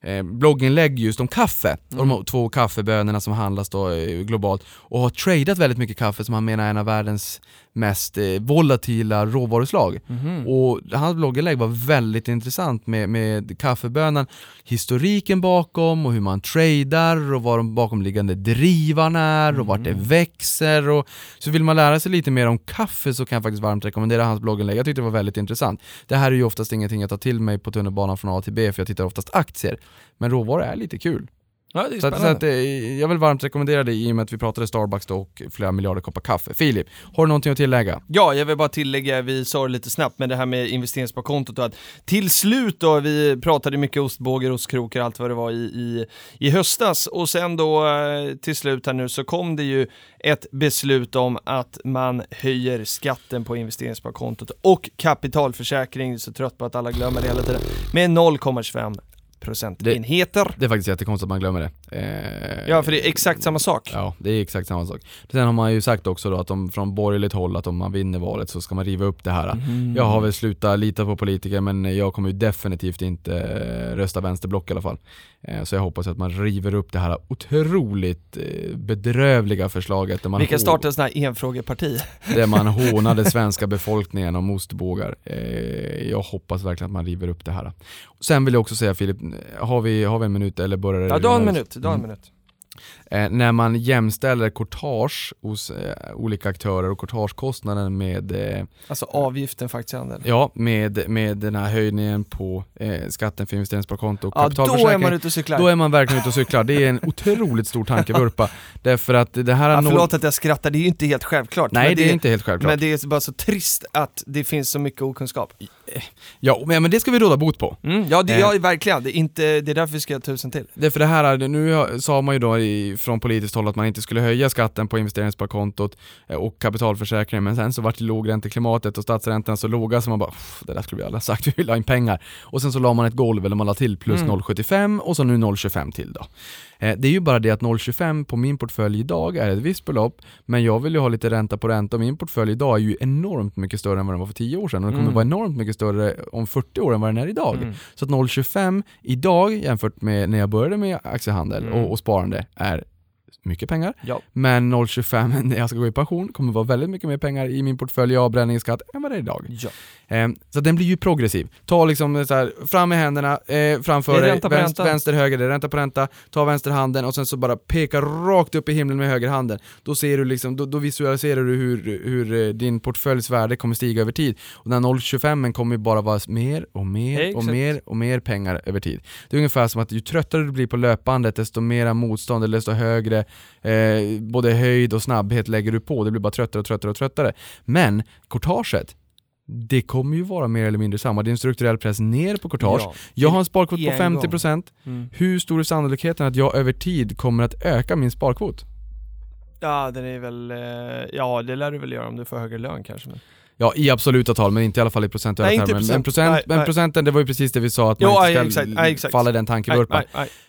eh, blogginlägg just om kaffe, och de två kaffebönorna som handlas då eh, globalt och har tradat väldigt mycket kaffe som han menar är en av världens mest eh, volatila råvaruslag. Mhm. Och hans blogginlägg var väldigt intressant med, med kaffebönan, historiken bakom och hur man tradar och vad de bakomliggande drivarna är och vart det växer och så vill man lära sig lite mer om kaffe så kan jag faktiskt varmt rekommendera hans blogginlägg. Jag tyckte det var väldigt intressant. Det här är ju oftast ingenting jag tar till mig på tunnelbanan från A till B för jag tittar oftast aktier. Men råvaror är lite kul. Ja, det är Så, att, så att, eh, jag vill varmt rekommendera det i och med att vi pratade Starbucks då och flera miljarder koppar kaffe. Filip, har du någonting att tillägga? Ja, jag vill bara tillägga, vi sa det lite snabbt, men det här med investeringssparkontot och att till slut då, vi pratade mycket ostbågar, ostkrokar, allt vad det var i, i, i höstas och sen då eh, till slut här nu så kom det ju ett beslut om att man höjer skatten på investeringssparkontot och kapitalförsäkring, så trött på att alla glömmer det hela tiden, med 0,25 procentenheter. Det är faktiskt jättekonstigt att man glömmer det. Eh, Ja, för det är exakt samma sak. Ja, det är exakt samma sak. Sen har man ju sagt också då att de från borgerligt håll att om man vinner valet så ska man riva upp det här. Mhm. Jag har väl slutat lita på politiker men jag kommer ju definitivt inte eh, rösta vänsterblock i alla fall. Eh, Så jag hoppas att man river upp det här otroligt eh, bedrövliga förslaget där man, Vi kan starta en sån här enfrågeparti. där man hånade svenska befolkningen om ostbågar. Eh, Jag hoppas verkligen att man river upp det här. Sen vill jag också säga Filip, har vi, har vi en minut eller börjar det Ja, du har en minut, du har en minut. Eh, när man jämställer courtage hos eh, olika aktörer och courtagekostnaden med, eh, Alltså avgiften för aktiehandel. ja, med, med den här höjningen på eh, skatten för investeringssparkonto och Ja, då är kapitalförsäkring. man ute och cyklar. då är man verkligen ute och cyklar. Det är en otroligt stor tankevurpa. Därför att det här... Ja, förlåt att jag skrattar, det är ju inte helt självklart. Nej, men det är inte helt självklart. Men det är bara så trist att det finns så mycket okunskap. Ja, men, det ska vi råda bot på. Mm, ja, det, Eh. ja, verkligen. Det är, inte, det är därför vi ska göra tusen till. Det är för det här, nu sa man ju då i, från politiskt håll att man inte skulle höja skatten på investeringssparkontot eh, och kapitalförsäkringen, men sen så vart det lågränteklimatet och statsräntorna så låga så man bara, "Pff, det där skulle vi alla sagt, vi vill ha in pengar. Och sen så la man ett golv, eller man la till plus Mm. 0,75 och så nu 0,25 till då. Eh, det är ju bara det att 0,25 på min portfölj idag är ett visst belopp, men jag vill ju ha lite ränta på ränta och min portfölj idag är ju enormt mycket större än vad den var för 10 år sedan och den kommer Mm. vara enormt mycket större om 40 år än vad den är idag. Mm. Så att 0,25 idag jämfört med när jag började med aktiehandel Mm. och, och sparande är mycket pengar. Ja. Men 0,25 när jag ska gå i pension kommer vara väldigt mycket mer pengar i min portfölj i avbränningsskatt än vad det är idag. Ja. Eh, så den blir ju progressiv. Ta liksom så här, fram med händerna, eh, framför dig, vänster, vänster, höger, det är ränta på ränta, ta vänster handen och sen så bara peka rakt upp i himlen med höger handen. Då ser du liksom, då, då visualiserar du hur, hur eh, din portföljs värde kommer stiga över tid. Och den här 0,25 kommer ju bara vara mer och mer och mer och mer pengar över tid. Det är ungefär som att ju tröttare du blir på löpbandet desto mera motstånd eller desto högre eh, både höjd och snabbhet lägger du på. Det blir bara tröttare och tröttare och tröttare. Men courtaget det kommer ju vara mer eller mindre samma. Det är en strukturell press ner på courtage. Ja. Jag har en sparkvot på En gång. 50%. Mm. Hur stor är sannolikheten att jag över tid kommer att öka min sparkvot? Ja, den är väl, eh, ja det lär du väl göra om du får högre lön kanske. Men... Ja, i absoluta tal, men inte i alla fall i procentuella Nej, termer. procent. Men, procent, Nej, men nej. procenten, det var ju precis det vi sa, att man Jo, inte aj, ska exakt, aj, exakt. falla den tankevurpan.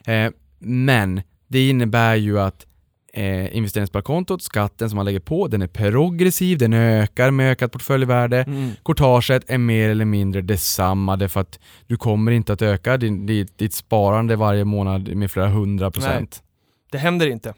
Eh, men det innebär ju att eh, investeringssparkontot, skatten som man lägger på, den är progressiv, den ökar med ökat portföljvärde. Mm. Courtaget är mer eller mindre detsamma därför att du kommer inte att öka din, ditt, ditt sparande varje månad med flera hundra procent. Det händer inte.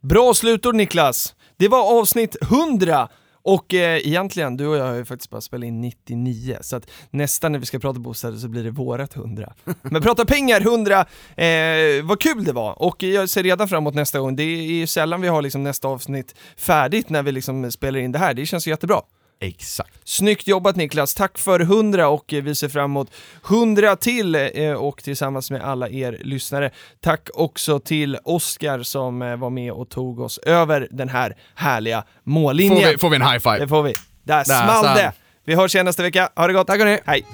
Bra slutord Niklas! Det var avsnitt 100 och eh, egentligen, du och jag har ju faktiskt bara spelat in 99 så att nästa när vi ska prata bostäder så blir det vårat 100. Men prata pengar 100, eh, vad kul det var och jag ser redan fram emot nästa gång. Det är ju sällan vi har liksom nästa avsnitt färdigt när vi liksom spelar in det här, det känns ju jättebra. Exakt. Snyggt jobbat Niklas, tack för 100 och eh, vi ser fram emot 100 till eh, och tillsammans med alla er lyssnare. Tack också till Oskar som eh, var med och tog oss över den här härliga mållinjen. Får vi, får vi en high five? Det får vi. Där, Där small det! Vi hörs igen nästa vecka, ha det gott! Tack hörni! Hej!